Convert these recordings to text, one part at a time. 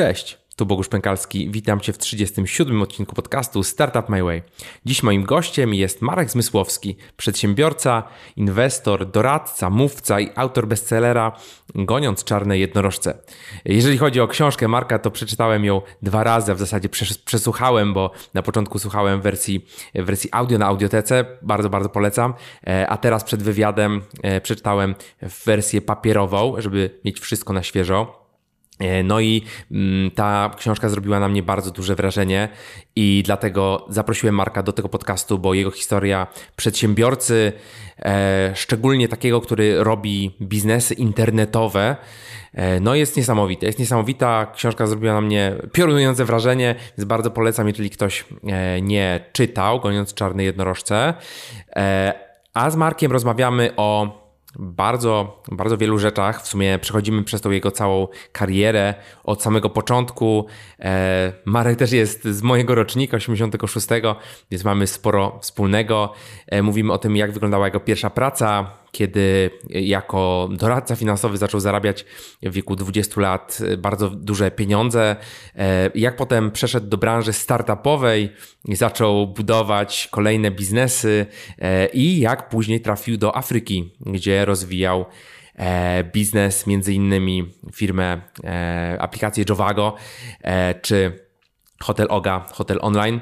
Cześć, tu Bogusz Pękalski. Witam Cię w 37. odcinku podcastu Startup My Way. Dziś moim gościem jest Marek Zmysłowski, przedsiębiorca, inwestor, doradca, mówca i autor bestsellera Goniąc czarne jednorożce. Jeżeli chodzi o książkę Marka, to przeczytałem ją dwa razy, a w zasadzie przesłuchałem, bo na początku słuchałem wersji, wersji audio na audiotece, bardzo, bardzo polecam, e, a teraz przed wywiadem e, przeczytałem wersję papierową, żeby mieć wszystko na świeżo. E, no i mm, ta książka zrobiła na mnie bardzo duże wrażenie i dlatego zaprosiłem Marka do tego podcastu, bo jego historia przedsiębiorcy, e, szczególnie takiego, który robi biznesy internetowe, e, no jest niesamowita. Jest niesamowita. Książka zrobiła na mnie piorunujące wrażenie, więc bardzo polecam, jeżeli ktoś nie czytał, goniąc czarne jednorożce. A z Markiem rozmawiamy o bardzo, bardzo wielu rzeczach. W sumie przechodzimy przez tą jego całą karierę od samego początku. E, Marek też jest z mojego rocznika, 86, więc mamy sporo wspólnego. E, mówimy o tym, jak wyglądała jego pierwsza praca, kiedy jako doradca finansowy zaczął zarabiać w wieku 20 lat bardzo duże pieniądze, e, jak potem przeszedł do branży startupowej i zaczął budować kolejne biznesy e, i jak później trafił do Afryki, gdzie rozwijał e, biznes, między innymi firmę, aplikację Jovago czy Hotel Oga, Hotel Online.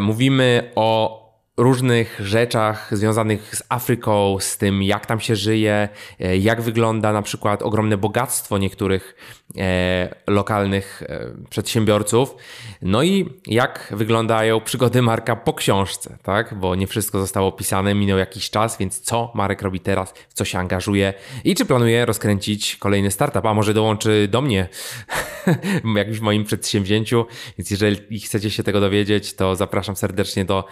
Mówimy o różnych rzeczach związanych z Afryką, z tym jak tam się żyje, e, jak wygląda na przykład ogromne bogactwo niektórych lokalnych e, przedsiębiorców, no i jak wyglądają przygody Marka po książce, tak? Bo nie wszystko zostało opisane, minął jakiś czas, więc co Marek robi teraz, w co się angażuje i czy planuje rozkręcić kolejny startup, a może dołączy do mnie w jakimś moim przedsięwzięciu, więc jeżeli chcecie się tego dowiedzieć, to zapraszam serdecznie do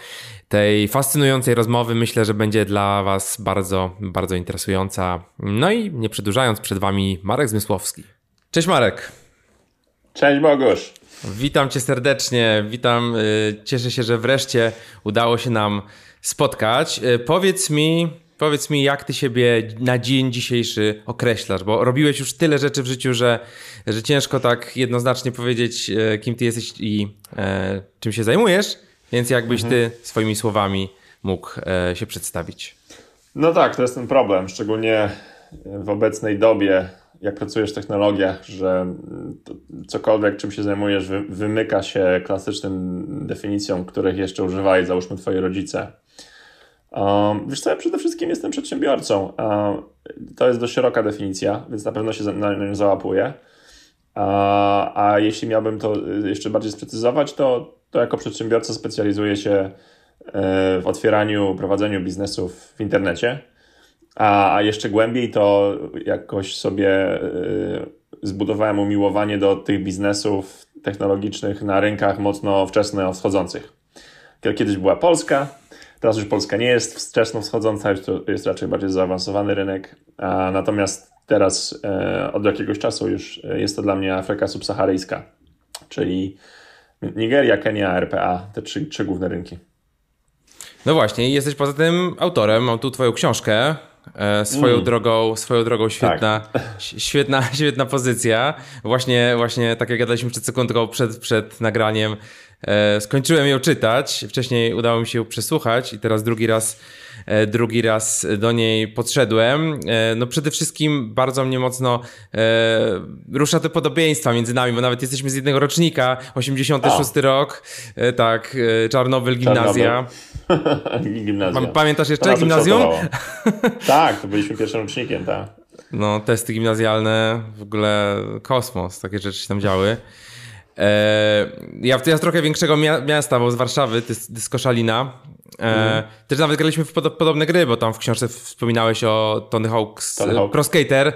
tej fascynującej rozmowy. Myślę, że będzie dla Was bardzo, bardzo interesująca. No i nie przedłużając, przed Wami Marek Zmysłowski. Cześć Marek. Cześć Bogusz. Witam Cię serdecznie, witam. Y, cieszę się, że wreszcie udało się nam spotkać. Y, powiedz mi, powiedz mi, jak Ty siebie na dzień dzisiejszy określasz, bo robiłeś już tyle rzeczy w życiu, że, że ciężko tak jednoznacznie powiedzieć, y, kim Ty jesteś i e, czym się zajmujesz. Więc jakbyś mhm. ty swoimi słowami mógł e, się przedstawić? No tak, to jest ten problem, szczególnie w obecnej dobie, jak pracujesz w technologiach, że cokolwiek, czym się zajmujesz, wymyka się klasycznym definicjom, których jeszcze używali, załóżmy, twoi rodzice. Um, wiesz co, ja przede wszystkim jestem przedsiębiorcą. Um, to jest dość szeroka definicja, więc na pewno się na nią załapuję. A, a jeśli miałbym to jeszcze bardziej sprecyzować, to to jako przedsiębiorca specjalizuję się e, w otwieraniu, prowadzeniu biznesów w internecie. A, a jeszcze głębiej to jakoś sobie e, zbudowałem umiłowanie do tych biznesów technologicznych na rynkach mocno wczesno wschodzących. Kiedyś była Polska, teraz już Polska nie jest wczesno wschodząca, to jest raczej bardziej zaawansowany rynek. A natomiast teraz e, od jakiegoś czasu już jest to dla mnie Afryka subsaharyjska, czyli Nigeria, Kenia, RPA, te trzy, trzy główne rynki. No właśnie, jesteś poza tym autorem, mam tu twoją książkę, swoją mm. drogą, swoją drogą świetna, tak. świetna, świetna pozycja. Właśnie, właśnie tak jak gadaliśmy przed sekundą przed, przed nagraniem, e, skończyłem ją czytać. Wcześniej udało mi się ją przesłuchać i teraz drugi raz E, drugi raz do niej podszedłem. E, no przede wszystkim bardzo mnie mocno e, rusza te podobieństwa między nami, bo nawet jesteśmy z jednego rocznika, 86 o. rok, tak, Czarnobyl, gimnazja. gimnazja. Pamiętasz jeszcze gimnazjum? tak, to byliśmy pierwszym rocznikiem, tak. No, testy gimnazjalne, w ogóle kosmos, takie rzeczy się tam działy. Ja, ja z trochę większego miasta, bo z Warszawy, to jest Koszalina. Mm. Też nawet graliśmy w podobne gry, bo tam w książce wspominałeś o Tony Hawk's Tony Hawk. Pro Skater.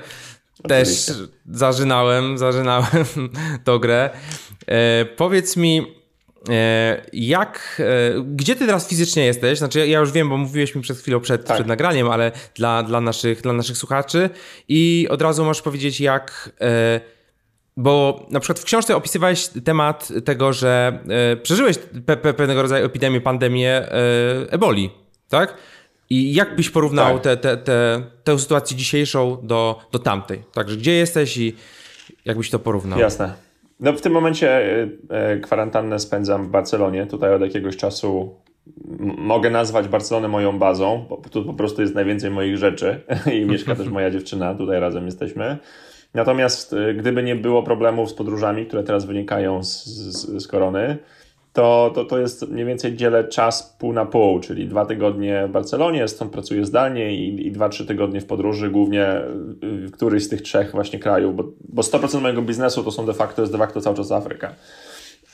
Też zażynałem, zażynałem tą grę. E, powiedz mi, e, jak, e, gdzie ty teraz fizycznie jesteś? Znaczy, ja już wiem, bo mówiłeś mi przed chwilą przed, tak. przed nagraniem, ale dla, dla, naszych, dla naszych słuchaczy i od razu możesz powiedzieć, jak e, bo na przykład w książce opisywałeś temat tego, że e, przeżyłeś pe pe pewnego rodzaju epidemię, pandemię e, eboli, tak? I jak byś porównał tak. tę te, te, tę sytuację dzisiejszą do, do tamtej? Także gdzie jesteś i jak byś to porównał? Jasne. No w tym momencie kwarantannę spędzam w Barcelonie. Tutaj od jakiegoś czasu mogę nazwać Barcelonę moją bazą, bo tu po prostu jest najwięcej moich rzeczy i mieszka też moja dziewczyna, tutaj razem jesteśmy. Natomiast gdyby nie było problemów z podróżami, które teraz wynikają z, z, z korony, to, to, to jest mniej więcej dzielę czas pół na pół, czyli dwa tygodnie w Barcelonie, stąd pracuję zdalnie i, i dwa, trzy tygodnie w podróży, głównie w któryś z tych trzech właśnie krajów, bo, bo 100% mojego biznesu to są de facto, jest de facto cały czas Afryka.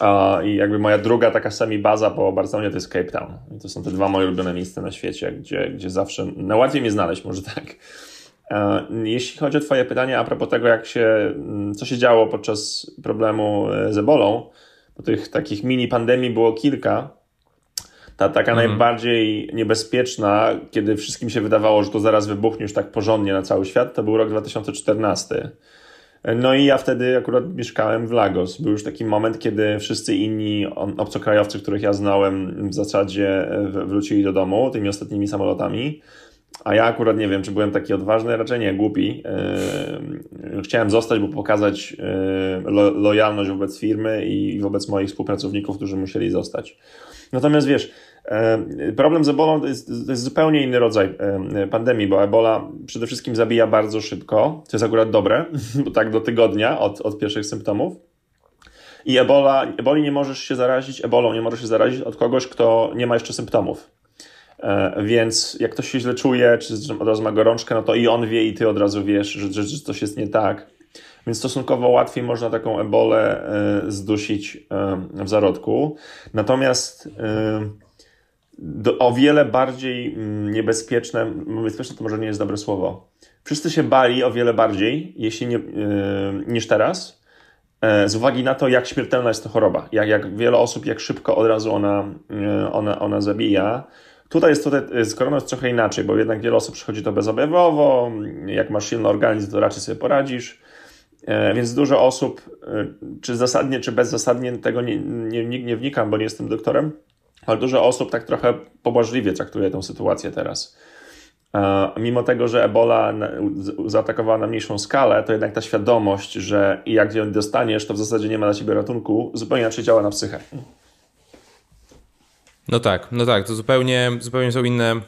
Uh, I jakby moja druga taka sami baza po Barcelonie to jest Cape Town. I to są te dwa moje ulubione miejsca na świecie, gdzie, gdzie zawsze najłatwiej mnie znaleźć, może tak. Uh, jeśli chodzi o Twoje pytanie a propos tego, jak się, mm, co się działo podczas problemu e, z ebolą, bo tych takich mini pandemii było kilka. Ta taka mhm. najbardziej niebezpieczna, kiedy wszystkim się wydawało, że to zaraz wybuchnie już tak porządnie na cały świat, to był rok 2014. No i ja wtedy akurat mieszkałem w Lagos. Był już taki moment, kiedy wszyscy inni obcokrajowcy, których ja znałem, w zasadzie wrócili do domu tymi ostatnimi samolotami. A ja akurat nie wiem, czy byłem taki odważny, raczej nie, głupi. Chciałem zostać, by pokazać lo lojalność wobec firmy i wobec moich współpracowników, którzy musieli zostać. Natomiast wiesz, problem z ebolą to jest, to jest, zupełnie inny rodzaj pandemii, bo ebola przede wszystkim zabija bardzo szybko, co jest akurat dobre, bo tak do tygodnia od, od pierwszych symptomów. I ebola, eboli nie możesz się zarazić, ebolą nie możesz się zarazić od kogoś, kto nie ma jeszcze symptomów. E, więc jak ktoś się źle czuje, czy od razu ma gorączkę, no to i on wie, i ty od razu wiesz, że, że, że coś jest nie tak. Więc stosunkowo łatwiej można taką ebolę e, zdusić e, w zarodku. Natomiast o wiele bardziej mm, niebezpieczne, niebezpieczne to może nie jest dobre słowo. Wszyscy się bali o wiele bardziej, jeśli nie, niż teraz, z uwagi na to, jak śmiertelna jest to choroba. Jak, jak wiele osób, jak szybko od razu ona, ona, ona zabija. Tutaj jest tutaj, z koroną jest trochę inaczej, bo jednak wiele osób przychodzi to bezobjawowo, jak masz silny organizm, to raczej sobie poradzisz. E, więc dużo osób, e, czy zasadnie, czy bezzasadnie, tego nie, nie, nie wnikam, bo nie jestem doktorem, ale dużo osób tak trochę pobłażliwie traktuje tę sytuację teraz. E, mimo tego, że Ebola zaatakowała na mniejszą skalę, to jednak ta świadomość, że jak ją dostaniesz, to w zasadzie nie ma dla ciebie ratunku, zupełnie inaczej działa na psychę. No tak, no tak, to zupełnie, zupełnie są inne,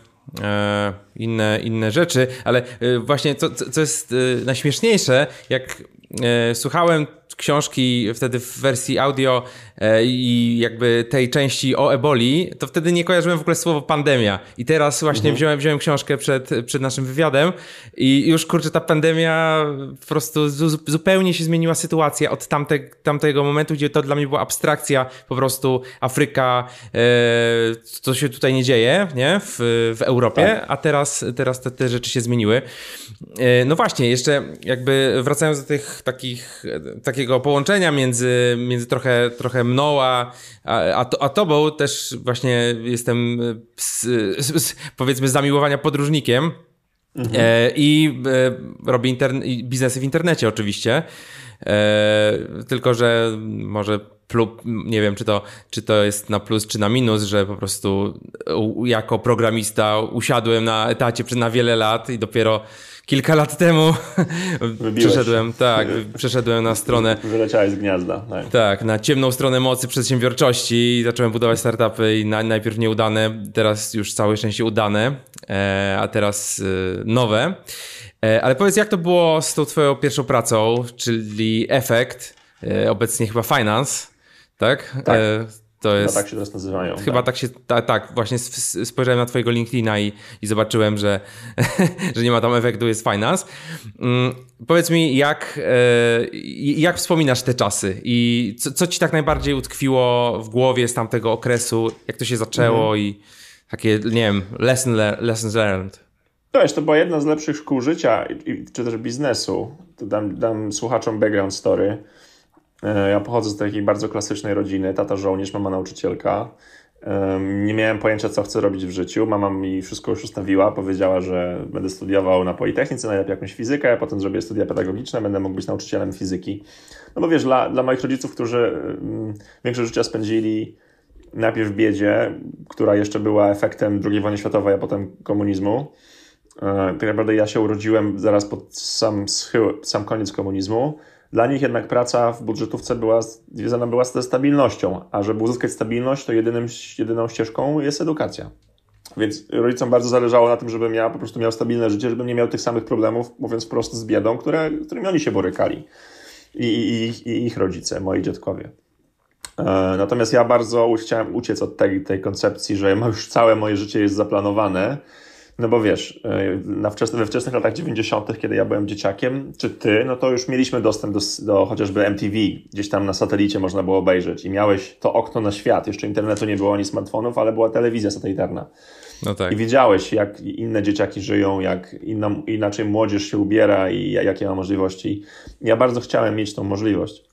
e, inne, inne rzeczy, ale e, właśnie co, co jest e, najśmieszniejsze, jak e, słuchałem książki wtedy w wersji audio e, i jakby tej części o eboli, to wtedy nie kojarzyłem w ogóle słowo pandemia. I teraz właśnie mhm. wziąłem, wziąłem książkę przed, przed naszym wywiadem i już kurczę, ta pandemia po prostu zupełnie się zmieniła sytuacja od tamte, tamtego momentu, gdzie to dla mnie była abstrakcja, po prostu Afryka, e, co się tutaj nie dzieje, nie? W, w Europie, tak. a teraz, teraz te, te rzeczy się zmieniły. E, no właśnie, jeszcze jakby wracając do tych takich, takiego takiego połączenia między, między trochę, trochę mną a, a, a tobą. Też właśnie jestem z, z, powiedzmy zamiłowania podróżnikiem. Mhm. E, I e, robię interne, biznesy w internecie oczywiście. E, tylko, że może plub, nie wiem, czy to, czy to jest na plus, czy na minus, że po prostu jako programista usiadłem na etacie na wiele lat i dopiero kilka lat temu przeszedłem, tak, przeszedłem na stronę. Wyleciałeś z gniazda. Tak. tak, na ciemną stronę mocy przedsiębiorczości i zacząłem budować startupy i na, najpierw nieudane, teraz już całe szczęście udane, e, a teraz e, nowe. E, ale powiedz, jak to było z tą twoją pierwszą pracą, czyli Efekt, e, obecnie chyba Finance, tak? tak. To jest, chyba tak się teraz nazywają. Chyba tak, tak się, ta, tak, właśnie spojrzałem na twojego LinkedIna i, i zobaczyłem, że, że nie ma tam efektu, jest finance. Mm, powiedz mi, jak, e, jak wspominasz te czasy i co, co ci tak najbardziej utkwiło w głowie z tamtego okresu, jak to się zaczęło mhm. i takie, nie wiem, lesson le lessons learned? Wiesz, to była jedna z lepszych szkół życia, czy też biznesu. To dam, dam słuchaczom background story. E, ja pochodzę z takiej bardzo klasycznej rodziny. Tata żołnierz, mama nauczycielka. Nie miałem pojęcia, co chcę robić w życiu. Mama mi wszystko już ustawiła. Powiedziała, że będę studiował na Politechnice, najlepiej jakąś fizykę, a potem zrobię studia pedagogiczne, będę mógł być nauczycielem fizyki. No bo wiesz, dla, dla moich rodziców, którzy większość życia spędzili najpierw w biedzie, która jeszcze była efektem II wojny światowej, a potem komunizmu. E, tak naprawdę ja się urodziłem zaraz pod sam, schył, sam koniec komunizmu Dla nich jednak praca w budżetówce była związana była ze stabilnością, a żeby uzyskać stabilność, to jedynym, jedyną ścieżką jest edukacja. Więc rodzicom bardzo zależało na tym, żebym ja po prostu miał stabilne życie, żebym nie miał tych samych problemów, mówiąc wprost, z biedą, które, którymi oni się borykali. I, i, i ich rodzice, moi dziadkowie. E, natomiast ja bardzo chciałem uciec od tej, tej koncepcji, że już całe moje życie jest zaplanowane, no bo wiesz, e, na wczesne, we wczesnych latach 90., kiedy ja byłem dzieciakiem, czy ty, no to już mieliśmy dostęp do, do chociażby MTV, gdzieś tam na satelicie można było obejrzeć i miałeś to okno na świat. Jeszcze internetu nie było ani smartfonów, ale była telewizja satelitarna. No tak. I widziałeś, jak inne dzieciaki żyją, jak inna, inaczej młodzież się ubiera i jakie ma możliwości. Ja bardzo chciałem mieć tą możliwość.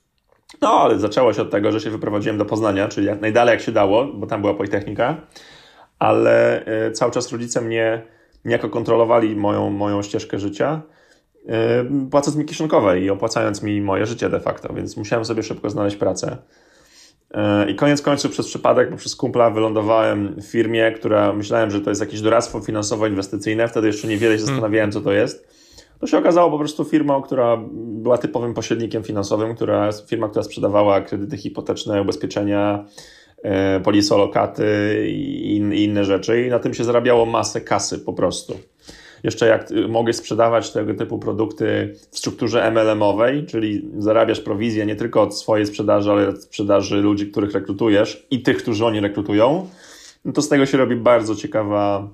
No, ale zaczęło się od tego, że się wyprowadziłem do Poznania, czyli jak najdalej jak się dało, bo tam była Politechnika, ale e, cały czas rodzice mnie niejako kontrolowali moją, moją ścieżkę życia, e, płacąc mi kieszonkowe i opłacając mi moje życie de facto, więc musiałem sobie szybko znaleźć pracę. E, I koniec końców przez przypadek, bo przez kumpla wylądowałem w firmie, która myślałem, że to jest jakieś doradztwo finansowo-inwestycyjne, wtedy jeszcze niewiele się zastanawiałem, co to jest. To się okazało po prostu firmą, która była typowym pośrednikiem finansowym, która, firma, która sprzedawała kredyty hipoteczne, ubezpieczenia, polisolokaty i inne rzeczy i na tym się zarabiało masę kasy po prostu. Jeszcze jak mogę sprzedawać tego typu produkty w strukturze MLM-owej, czyli zarabiasz prowizję nie tylko od swojej sprzedaży, ale od sprzedaży ludzi, których rekrutujesz i tych, którzy oni rekrutują, no to z tego się robi bardzo ciekawa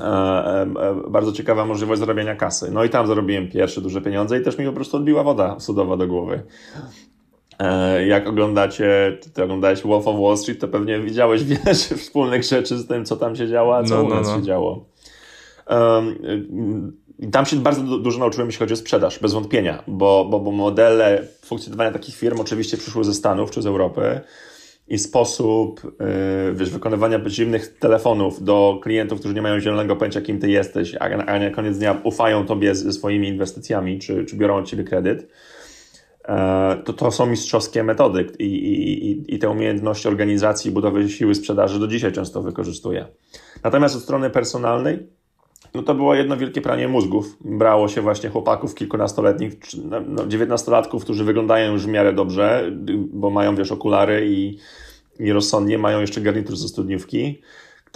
e, e, e, bardzo ciekawa możliwość zarabiania kasy. No i tam zarobiłem pierwsze duże pieniądze i też mi po prostu odbiła woda sudowa do głowy. Jak oglądacie, ty oglądałeś Wolf of Wall Street, to pewnie widziałeś wiele wspólnych rzeczy z tym, co tam się działo, a co no, u nas no, no. się działo. I tam się bardzo dużo nauczyłem, jeśli chodzi o sprzedaż, bez wątpienia, bo, bo, bo modele funkcjonowania takich firm oczywiście przyszły ze Stanów czy z Europy i sposób yy, wiesz, wykonywania zimnych telefonów do klientów, którzy nie mają zielonego pojęcia, kim ty jesteś, a, a na koniec dnia ufają tobie ze swoimi inwestycjami, czy, czy biorą od ciebie kredyt, e, to to są mistrzowskie metody i, i, i te umiejętności organizacji, budowy siły sprzedaży do dzisiaj często wykorzystuję. Natomiast od strony personalnej, no to było jedno wielkie pranie mózgów. Brało się właśnie chłopaków kilkunastoletnich, no, dziewiętnastolatków, którzy wyglądają już w miarę dobrze, bo mają, wiesz, okulary i, i rozsądnie, mają jeszcze garnitur ze studniówki,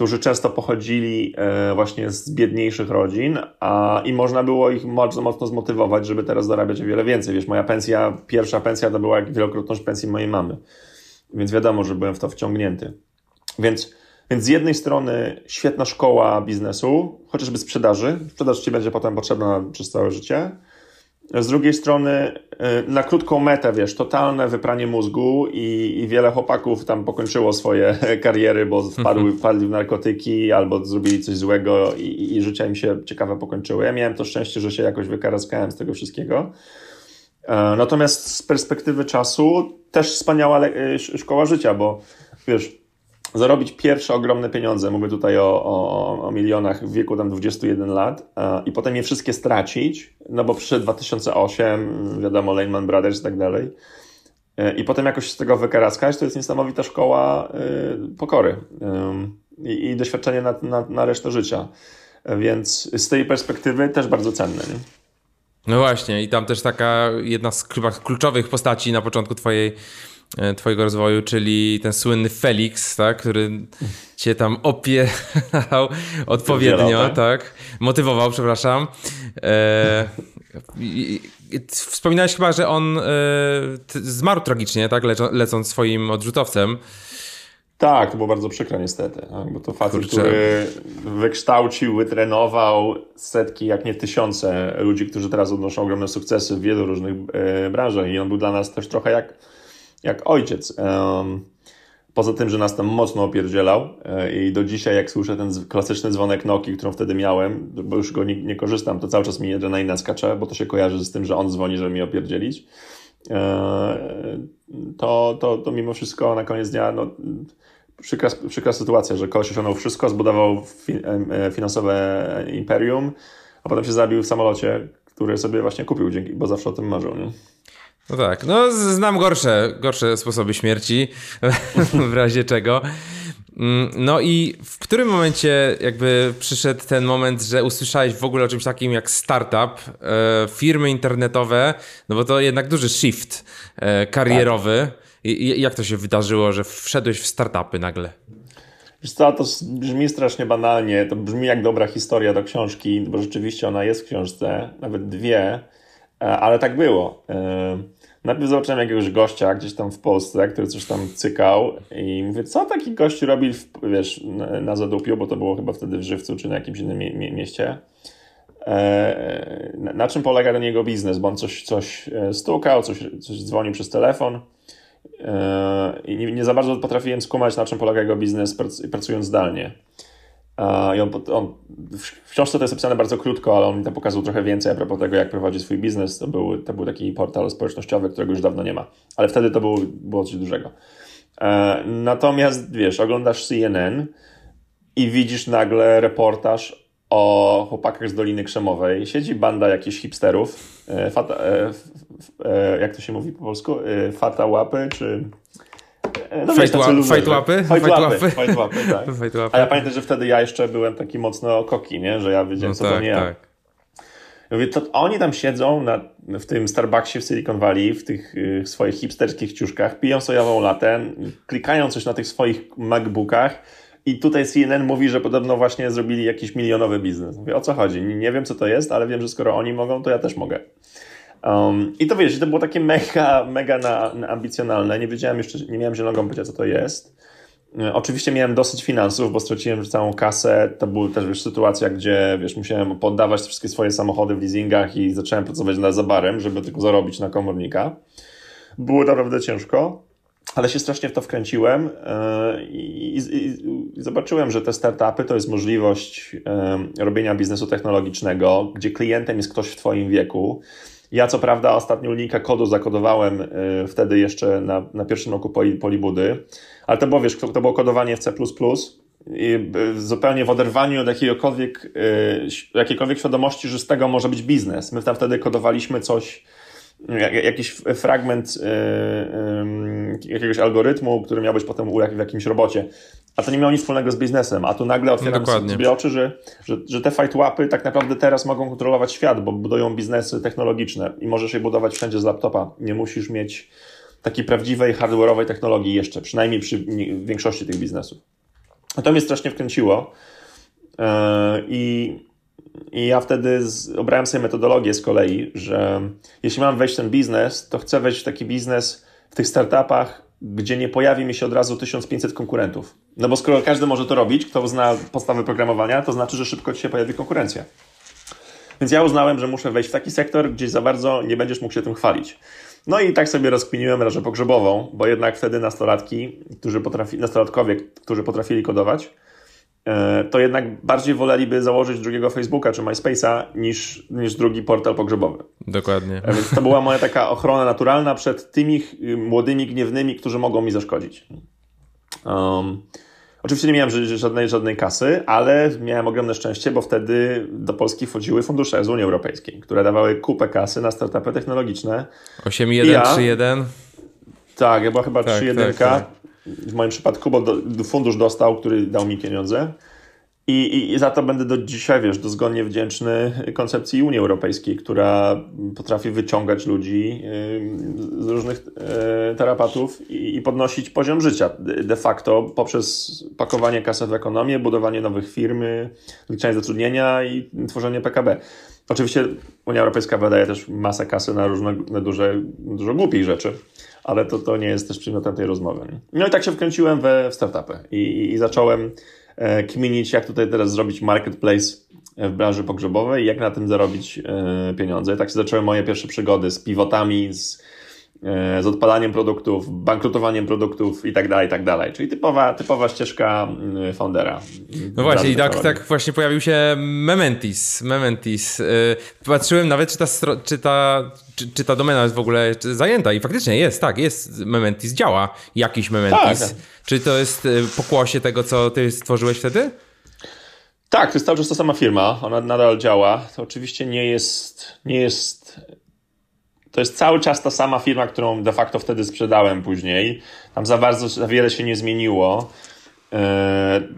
którzy często pochodzili e, właśnie z biedniejszych rodzin, a i można było ich mocno, mocno zmotywować, żeby teraz zarabiać o wiele więcej. Wiesz, moja pensja, pierwsza pensja to była jak wielokrotność pensji mojej mamy. Więc wiadomo, że byłem w to wciągnięty. Więc więc z jednej strony świetna szkoła biznesu, chociażby sprzedaży. Sprzedaż ci będzie potem potrzebna przez całe życie. Z drugiej strony, y, na krótką metę, wiesz, totalne wypranie mózgu i, i wiele chłopaków tam pokończyło swoje kariery, bo wpadły, mhm. wpadli w narkotyki albo zrobili coś złego i, i życia im się ciekawe pokończyły. Ja miałem to szczęście, że się jakoś wykaraskałem z tego wszystkiego. E, natomiast z perspektywy czasu też wspaniała y, szkoła życia, bo wiesz, zarobić pierwsze ogromne pieniądze, mówię tutaj o, o, o milionach w wieku tam 21 lat i potem je wszystkie stracić, no bo przyszedł 2008, wiadomo, Lehman Brothers i tak dalej. E, I potem jakoś z tego wykaraskać, to jest niesamowita szkoła y, pokory y, i doświadczenie na, na, na resztę życia. Więc z tej perspektywy też bardzo cenne. Nie? No właśnie, i tam też taka jedna z kluczowych postaci na początku twojej E, twojego rozwoju, czyli ten słynny Felix, tak, który cię tam opierał odpowiednio, tak? tak? Motywował, przepraszam. E, wspominałeś chyba, że on e, zmarł tragicznie, tak, lecąc swoim odrzutowcem. Tak, to było bardzo przykre niestety, tak? bo to facet, Kurczę. który wykształcił, wytrenował setki, jak nie tysiące ludzi, którzy teraz odnoszą ogromne sukcesy w wielu różnych e, branżach i on był dla nas też trochę jak jak ojciec. Poza tym, że nas tam mocno opierdzielał e, i do dzisiaj jak słyszę ten klasyczny dzwonek Noki, którą wtedy miałem, bo już go nie, nie korzystam, to cały czas mi adrenalina skacze, bo to się kojarzy z tym, że on dzwoni, żeby mi opierdzielić. E, to, to, to mimo wszystko na koniec dnia no, przykra, przykra sytuacja, że kogoś osiągnął wszystko, zbudował fi, e, finansowe imperium, a potem się zabił w samolocie, który sobie właśnie kupił, dzięki, bo zawsze o tym marzył. Nie? No tak, no znam gorsze, gorsze sposoby śmierci, w razie czego. Mm, no i w którym momencie jakby przyszedł ten moment, że usłyszałeś w ogóle o czymś takim jak startup, e, firmy internetowe, no bo to jednak duży shift e, karierowy. I, jak to się wydarzyło, że wszedłeś w startupy nagle? Wiesz co, to brzmi strasznie banalnie, to brzmi jak dobra historia do książki, bo rzeczywiście ona jest w książce, nawet dwie, e, ale tak było. Najpierw zobaczyłem jakiegoś gościa gdzieś tam w Polsce, który coś tam cykał i mówię, co taki gość robi, w, wiesz, na Zadupiu, bo to było chyba wtedy w Żywcu czy na jakimś innym mie mieście. E, na czym polega ten jego biznes, bo on coś, coś stukał, coś, coś dzwonił przez telefon i nie, nie, za bardzo potrafiłem skumać, na czym polega jego biznes pracując zdalnie. I on, on, w książce to jest opisane bardzo krótko, ale on mi tam pokazał trochę więcej a propos tego, jak prowadzi swój biznes. To był, to był taki portal społecznościowy, którego już dawno nie ma, ale wtedy to było, było coś dużego. E, natomiast wiesz, oglądasz CNN i widzisz nagle reportaż o chłopakach z Doliny Krzemowej. Siedzi banda jakichś hipsterów. E, fata, e, jak to się mówi po polsku? Fata łapy, czy... No fight, wiesz, łapy? Fight łapy? Fight łapy, fight łapy, tak. fight łapy. A ja pamiętam, że wtedy ja jeszcze byłem taki mocno koki, nie? Że ja wiedziałem, no co tak, to nie tak. ja. Mówię, to oni tam siedzą na, w tym Starbucksie w Silicon Valley, w tych y, swoich hipsterskich ciuszkach, piją sojową latę, klikają coś na tych swoich MacBookach i tutaj CNN mówi, że podobno właśnie zrobili jakiś milionowy biznes. Mówię, o co chodzi? Nie wiem, co to jest, ale wiem, że skoro oni mogą, to ja też mogę. Um, I to wiesz, to było takie mega, mega na, na ambicjonalne. Nie wiedziałem jeszcze, nie miałem zielonego pojęcia, co to jest. E, oczywiście miałem dosyć finansów, bo straciłem całą kasę. To była też wiesz, sytuacja, gdzie wiesz, musiałem poddawać wszystkie swoje samochody w leasingach i zacząłem pracować na zabarem, żeby tylko zarobić na komornika. Było naprawdę ciężko ale się strasznie w to wkręciłem e, i, i, i, zobaczyłem, że te startupy to jest możliwość e, robienia biznesu technologicznego, gdzie klientem jest ktoś w Twoim wieku. Ja co prawda ostatnio linijkę kodu zakodowałem e, wtedy jeszcze na, na pierwszym roku poli, Polibudy, ale to było, wiesz, to było kodowanie w C++, i zupełnie w oderwaniu od jakiegokolwiek, jakiejkolwiek świadomości, że z tego może być biznes. My tam wtedy kodowaliśmy coś, jakiś fragment jakiegoś algorytmu, który miał być potem w jakimś robocie. A to nie miało nic wspólnego z biznesem. A tu nagle otwieram Dokładnie. sobie oczy, że, że, że te fight łapy tak naprawdę teraz mogą kontrolować świat, bo budują biznesy technologiczne i możesz je budować wszędzie z laptopa. Nie musisz mieć takiej prawdziwej hardware'owej technologii jeszcze, przynajmniej przy większości tych biznesów. A to mnie strasznie wkręciło. E, I i ja wtedy z, obrałem sobie metodologię z kolei, że jeśli mam wejść w ten biznes, to chcę wejść w taki biznes w tych startupach, gdzie nie pojawi mi się od razu 1500 konkurentów. No bo skoro każdy może to robić, kto zna podstawy programowania, to znaczy, że szybko ci się pojawi konkurencja. Więc ja uznałem, że muszę wejść w taki sektor, gdzie za bardzo nie będziesz mógł się tym chwalić. No i tak sobie rozkminiłem rażę pogrzebową, bo jednak wtedy nastolatki, którzy potrafi, nastolatkowie, którzy potrafili kodować, to jednak bardziej woleliby założyć drugiego Facebooka czy MySpace'a niż, niż drugi portal pogrzebowy. Dokładnie. E, więc to była moja taka ochrona naturalna przed tymi y, młodymi, gniewnymi, którzy mogą mi zaszkodzić. Um, oczywiście nie miałem żadnej, żadnej kasy, ale miałem ogromne szczęście, bo wtedy do Polski wchodziły fundusze z Unii Europejskiej, które dawały kupę kasy na startupy technologiczne. 8.1, ja, 3.1? Tak, ja była chyba tak, 3.1. Tak, tak w moim przypadku, bo do, fundusz dostał, który dał mi pieniądze. I, i, I, za to będę do dzisiaj, wiesz, dozgonnie wdzięczny koncepcji Unii Europejskiej, która potrafi wyciągać ludzi z różnych y, terapatów i, i podnosić poziom życia de facto poprzez pakowanie kasy w ekonomię, budowanie nowych firmy, zwiększanie zatrudnienia i tworzenie PKB. Oczywiście Unia Europejska wydaje też masę kasy na różne, na duże, dużo głupich rzeczy ale to, to nie jest też przedmiotem tej rozmowy. No i tak się wkręciłem we, w startupy i, i, i zacząłem e, kminić, jak tutaj teraz zrobić marketplace w branży pogrzebowej i jak na tym zarobić e, pieniądze. I tak się zaczęły moje pierwsze przygody z pivotami, z z odpadaniem produktów, bankrutowaniem produktów i tak dalej, i tak dalej. Czyli typowa, typowa ścieżka mm, foundera. No właśnie, i tak, tak właśnie pojawił się Mementis. Mementis. E, patrzyłem nawet, czy ta, czy ta, czy, czy ta domena jest w ogóle zajęta i faktycznie jest, tak, jest Mementis, działa jakiś Mementis. Tak. Czy to jest e, pokłosie tego, co ty stworzyłeś wtedy? Tak, to jest cały czas ta sama firma, ona nadal działa. To oczywiście nie jest, nie jest to jest cały czas ta sama firma, którą de facto wtedy sprzedałem później. Tam za bardzo, za wiele się nie zmieniło.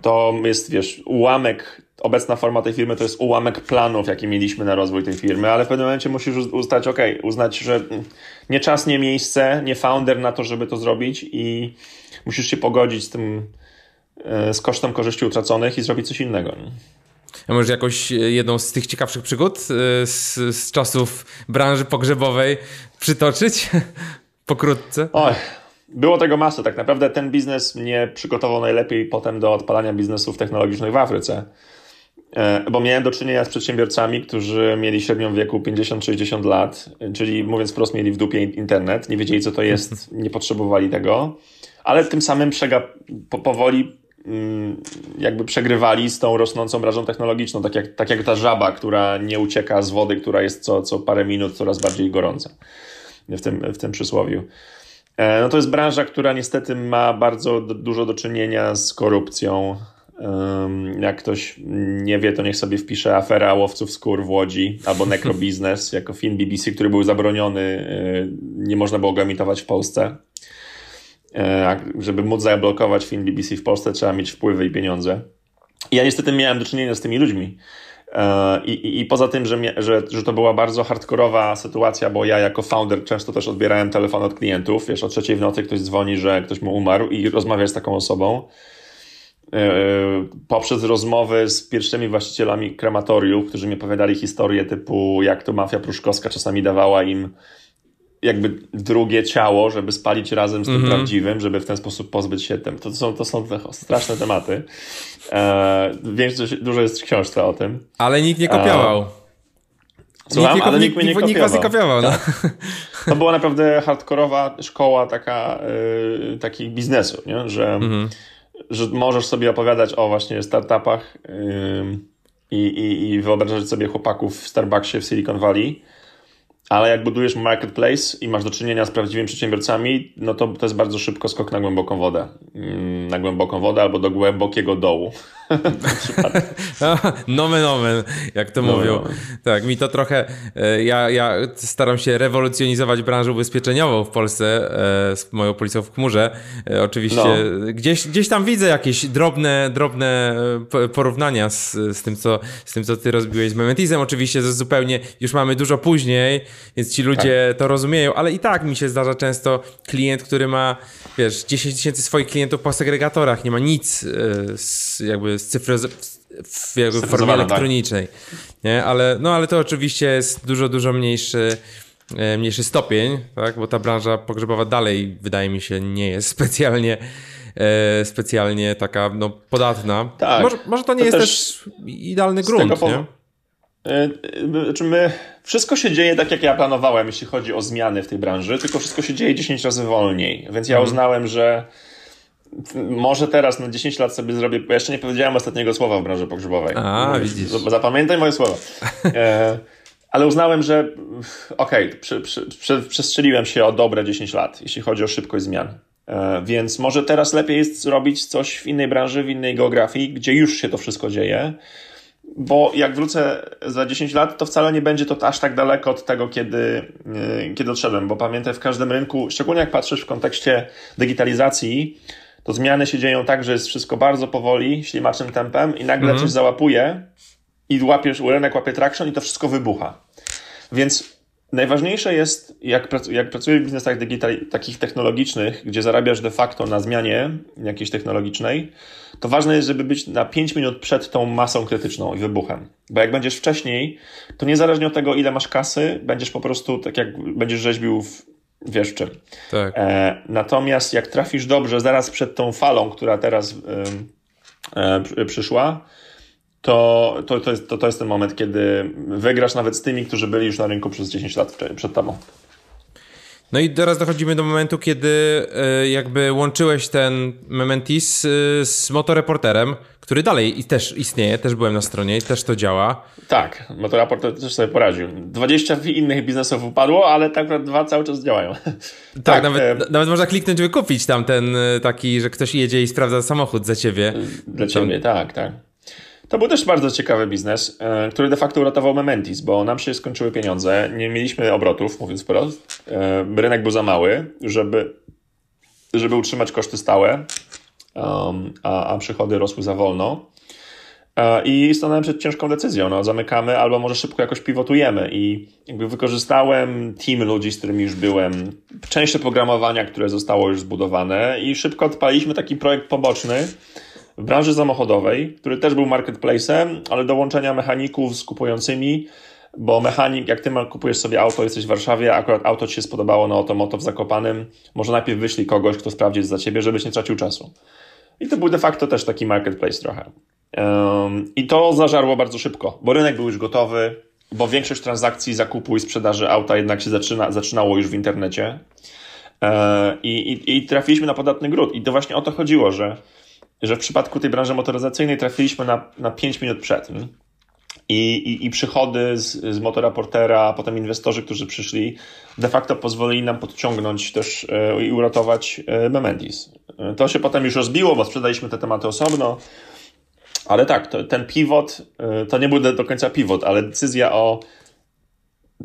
to jest, wiesz, ułamek, obecna forma tej firmy to jest ułamek planów, jakie mieliśmy na rozwój tej firmy, ale w pewnym momencie musisz uznać, ok, uznać, że nie czas, nie miejsce, nie founder na to, żeby to zrobić i musisz się pogodzić z tym, z kosztem korzyści utraconych i zrobić coś innego. A może jakąś jedną z tych ciekawszych przygód z, z czasów branży pogrzebowej przytoczyć pokrótce? Oj, było tego masę. Tak naprawdę ten biznes mnie przygotował najlepiej potem do odpalania biznesów technologicznych w Afryce. E, bo miałem do czynienia z przedsiębiorcami, którzy mieli średnią wieku 50-60 lat, czyli mówiąc wprost, mieli w dupie internet, nie wiedzieli co to jest, nie potrzebowali tego, ale tym samym przega po, powoli jakby przegrywali z tą rosnącą branżą technologiczną, tak jak, tak jak ta żaba, która nie ucieka z wody, która jest co, co parę minut coraz bardziej gorąca w tym, w tym przysłowiu. E, no to jest branża, która niestety ma bardzo dużo do czynienia z korupcją. Jak ktoś nie wie, to niech sobie wpisze afera łowców skór w Łodzi albo Necrobiznes jako film BBC, który był zabroniony, e, nie można było go emitować w Polsce. E, żeby móc zablokować film BBC w Polsce, trzeba mieć wpływy i pieniądze. Ja niestety miałem do czynienia z tymi ludźmi. E, I, i, I, poza tym, że, że, że to była bardzo hardkorowa sytuacja, bo ja jako founder często też odbierałem telefon od klientów. Wiesz, o trzeciej w nocy ktoś dzwoni, że ktoś mu umarł i rozmawiać z taką osobą. E, poprzez rozmowy z pierwszymi właścicielami krematoriów, którzy mi opowiadali historię typu, jak to mafia pruszkowska czasami dawała im jakby drugie ciało, żeby spalić razem z tym mm -hmm. prawdziwym, żeby w ten sposób pozbyć się tym. To są, to są straszne tematy. E, dużo jest w książce o tym. Ale nikt nie kopiował. E, Słucham, nikt, ale nikt, nikt, nikt, nikt was nie kopiował. No. Tak. To była naprawdę hardkorowa szkoła taka, y, takich biznesu, nie? Że, mm -hmm. że możesz sobie opowiadać o właśnie startupach i, i wyobrażać sobie chłopaków w Starbucksie w Silicon Valley ale jak budujesz marketplace i masz do czynienia z prawdziwymi przedsiębiorcami, no to to jest bardzo szybko skok na głęboką wodę. Mm, na głęboką wodę albo do głębokiego dołu. nomen omen, jak to nomen mówią. Nomen. Tak, mi to trochę, e, ja, ja staram się rewolucjonizować branżę ubezpieczeniową w Polsce e, z moją policją w chmurze. E, oczywiście no. gdzieś, gdzieś tam widzę jakieś drobne, drobne porównania z, z, tym, co, z tym, co ty rozbiłeś z Mementisem. Oczywiście to zupełnie już mamy dużo później, więc ci ludzie tak. to rozumieją, ale i tak mi się zdarza często klient, który ma, wiesz, 10 tysięcy swoich klientów po segregatorach, nie ma nic z, jakby z cyfry w jakby formie tak. elektronicznej. Nie? Ale, no ale to oczywiście jest dużo, dużo mniejszy e, mniejszy stopień, tak? bo ta branża pogrzebowa dalej wydaje mi się nie jest specjalnie e, specjalnie taka no, podatna. Tak. Może, może to nie to jest też, też idealny grunt, nie? E, znaczy my, wszystko się dzieje tak, jak ja planowałem, jeśli chodzi o zmiany w tej branży, tylko wszystko się dzieje 10 razy wolniej. Więc ja mhm. uznałem, że może teraz na 10 lat sobie zrobię, bo jeszcze nie powiedziałem ostatniego słowa w branży pogrzebowej. A, widzisz. Zapamiętaj moje słowa. E, ale uznałem, że okej, okay, przy, przy, przy, przestrzeliłem się o dobre 10 lat, jeśli chodzi o szybkość zmian. E, więc może teraz lepiej jest zrobić coś w innej branży, w innej geografii, gdzie już się to wszystko dzieje. Bo jak wrócę za 10 lat, to wcale nie będzie to aż tak daleko od tego, kiedy, e, kiedy odszedłem. Bo pamiętaj, w każdym rynku, szczególnie jak patrzysz w kontekście digitalizacji, to zmiany się dzieją tak, że jest wszystko bardzo powoli, ślimacznym tempem i nagle mhm. coś załapuje i łapiesz, rynek łapie traction i to wszystko wybucha. Więc najważniejsze jest, jak, prac, jak pracujesz w biznesach digital, takich technologicznych, gdzie zarabiasz de facto na zmianie jakiejś technologicznej, to ważne jest, żeby być na 5 minut przed tą masą krytyczną i wybuchem. Bo jak będziesz wcześniej, to niezależnie od tego, ile masz kasy, będziesz po prostu, tak jak będziesz rzeźbił w wiesz czym. Tak. E, natomiast jak trafisz dobrze zaraz przed tą falą, która teraz e, przyszła, to, to, to, jest, to, to jest ten moment, kiedy wygrasz nawet z tymi, którzy byli już na rynku przez 10 lat przed tobą. No i teraz dochodzimy do momentu, kiedy e, jakby łączyłeś ten Mementis e, z motoreporterem, który dalej też istnieje, też byłem na stronie i też to działa. Tak, motoreporter też sobie poradził. 20 innych biznesów upadło, ale tak dwa cały czas działają. Tak, tak nawet, e... nawet można kliknąć, by kupić tam ten taki, że ktoś jedzie i sprawdza samochód za ciebie. Dla ciebie, tak, tak. To był też bardzo ciekawy biznes, e, który de facto uratował Mementis, bo nam się skończyły pieniądze, nie mieliśmy obrotów, mówiąc wprost. E, rynek był za mały, żeby, żeby utrzymać koszty stałe. um, a, a przychody rosły za wolno. E, I stanąłem przed ciężką decyzją, no zamykamy albo może szybko jakoś pivotujemy i jakby wykorzystałem team ludzi, z którymi już byłem, część programowania, które zostało już zbudowane i szybko odpaliśmy taki projekt poboczny w branży samochodowej, który też był marketplacem, ale do łączenia mechaników z kupującymi, bo mechanik, jak ty kupujesz sobie auto, jesteś w Warszawie, akurat auto ci się spodobało na Otomoto w Zakopanym, może najpierw wyślij kogoś, kto sprawdzi za ciebie, żebyś nie tracił czasu. I to był de facto też taki marketplace trochę. I to zażarło bardzo szybko, bo rynek był już gotowy, bo większość transakcji zakupu i sprzedaży auta jednak się zaczyna, zaczynało już w internecie. E, i, I trafiliśmy na podatny gród. I to właśnie o to chodziło, że, że w przypadku tej branży motoryzacyjnej trafiliśmy na, na 5 minut przed. I, i, i przychody z, z motoraportera, a potem inwestorzy, którzy przyszli, de facto pozwolili nam podciągnąć też e, i uratować e, Memendis. To się potem już rozbiło, bo sprzedaliśmy te tematy osobno. Ale tak, to, ten pivot to nie był do końca pivot, ale decyzja o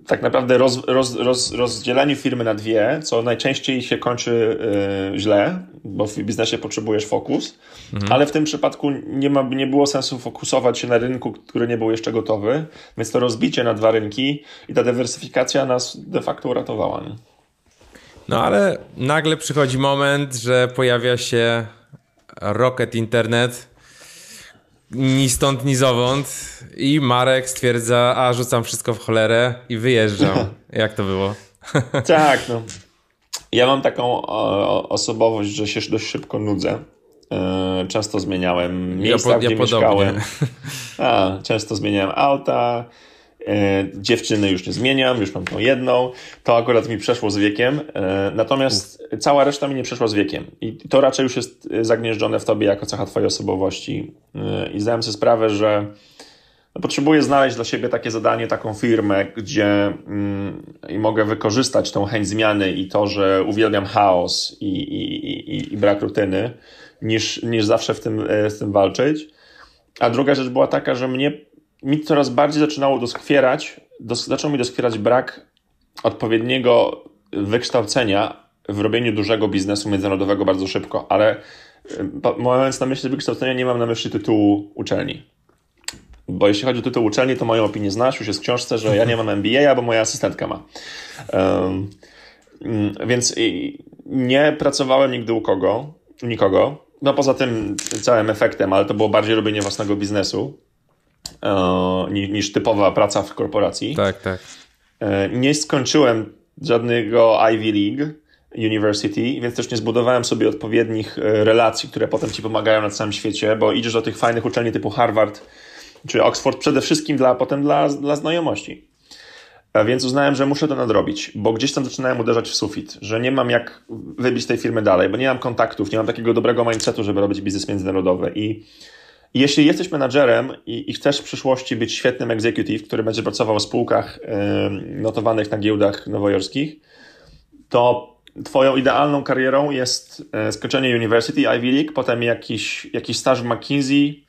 tak naprawdę roz, roz, roz, rozdzieleniu firmy na dwie, co najczęściej się kończy y, źle, bo w biznesie potrzebujesz fokus, mhm. ale w tym przypadku nie, ma, nie było sensu fokusować się na rynku, który nie był jeszcze gotowy, więc to rozbicie na dwa rynki i ta dywersyfikacja nas de facto uratowała. Nie? No ale nagle przychodzi moment, że pojawia się Rocket Internet, ni stąd, ni zowąd. I Marek stwierdza, a rzucam wszystko w cholerę i wyjeżdżam. Jak to było? tak, no. Ja mam taką osobowość, że się dość szybko nudzę. E, często zmieniałem miejsca, ja po, ja gdzie podobnie. mieszkałem. A, często zmieniałem auta. E, dziewczyny już nie zmieniam, już mam tą jedną. To akurat mi przeszło z wiekiem. E, natomiast cała reszta mi nie przeszła z wiekiem. I to raczej już jest zagnieżdżone w tobie jako cecha twojej osobowości. E, I zdałem sobie sprawę, że no, potrzebuję znaleźć dla siebie takie zadanie, taką firmę, gdzie mm, i mogę wykorzystać tą chęć zmiany i to, że uwielbiam chaos i, i, i, i brak rutyny, niż, niż zawsze w tym, z tym walczyć. A druga rzecz była taka, że mnie mi coraz bardziej zaczynało doskwierać, dos, zaczął mi doskwierać brak odpowiedniego wykształcenia w robieniu dużego biznesu międzynarodowego bardzo szybko, ale y, mając na myśli wykształcenia, nie mam na myśli tytułu uczelni. Bo jeśli chodzi o tytuł uczelni, to moją opinię znasz, już jest w książce, że ja nie mam MBA, albo moja asystentka ma. Um, więc nie pracowałem nigdy u kogo, nikogo. No poza tym całym efektem, ale to było bardziej robienie własnego biznesu. E, niż typowa praca w korporacji. Tak, tak. E, nie skończyłem żadnego Ivy League University, więc też nie zbudowałem sobie odpowiednich e, relacji, które potem ci pomagają na całym świecie, bo idziesz do tych fajnych uczelni typu Harvard czy Oxford przede wszystkim dla, potem dla, dla znajomości. Więc uznałem, że muszę to nadrobić, bo gdzieś tam zaczynałem uderzać w sufit, że nie mam jak wybić tej firmy dalej, bo nie mam kontaktów, nie mam takiego dobrego mindsetu, żeby robić biznes międzynarodowy i jeśli jesteś menadżerem i, i, chcesz w przyszłości być świetnym executive, który będzie pracował w spółkach notowanych na giełdach nowojorskich, to twoją idealną karierą jest e, skończenie University Ivy League, potem jakiś, jakiś staż w McKinsey,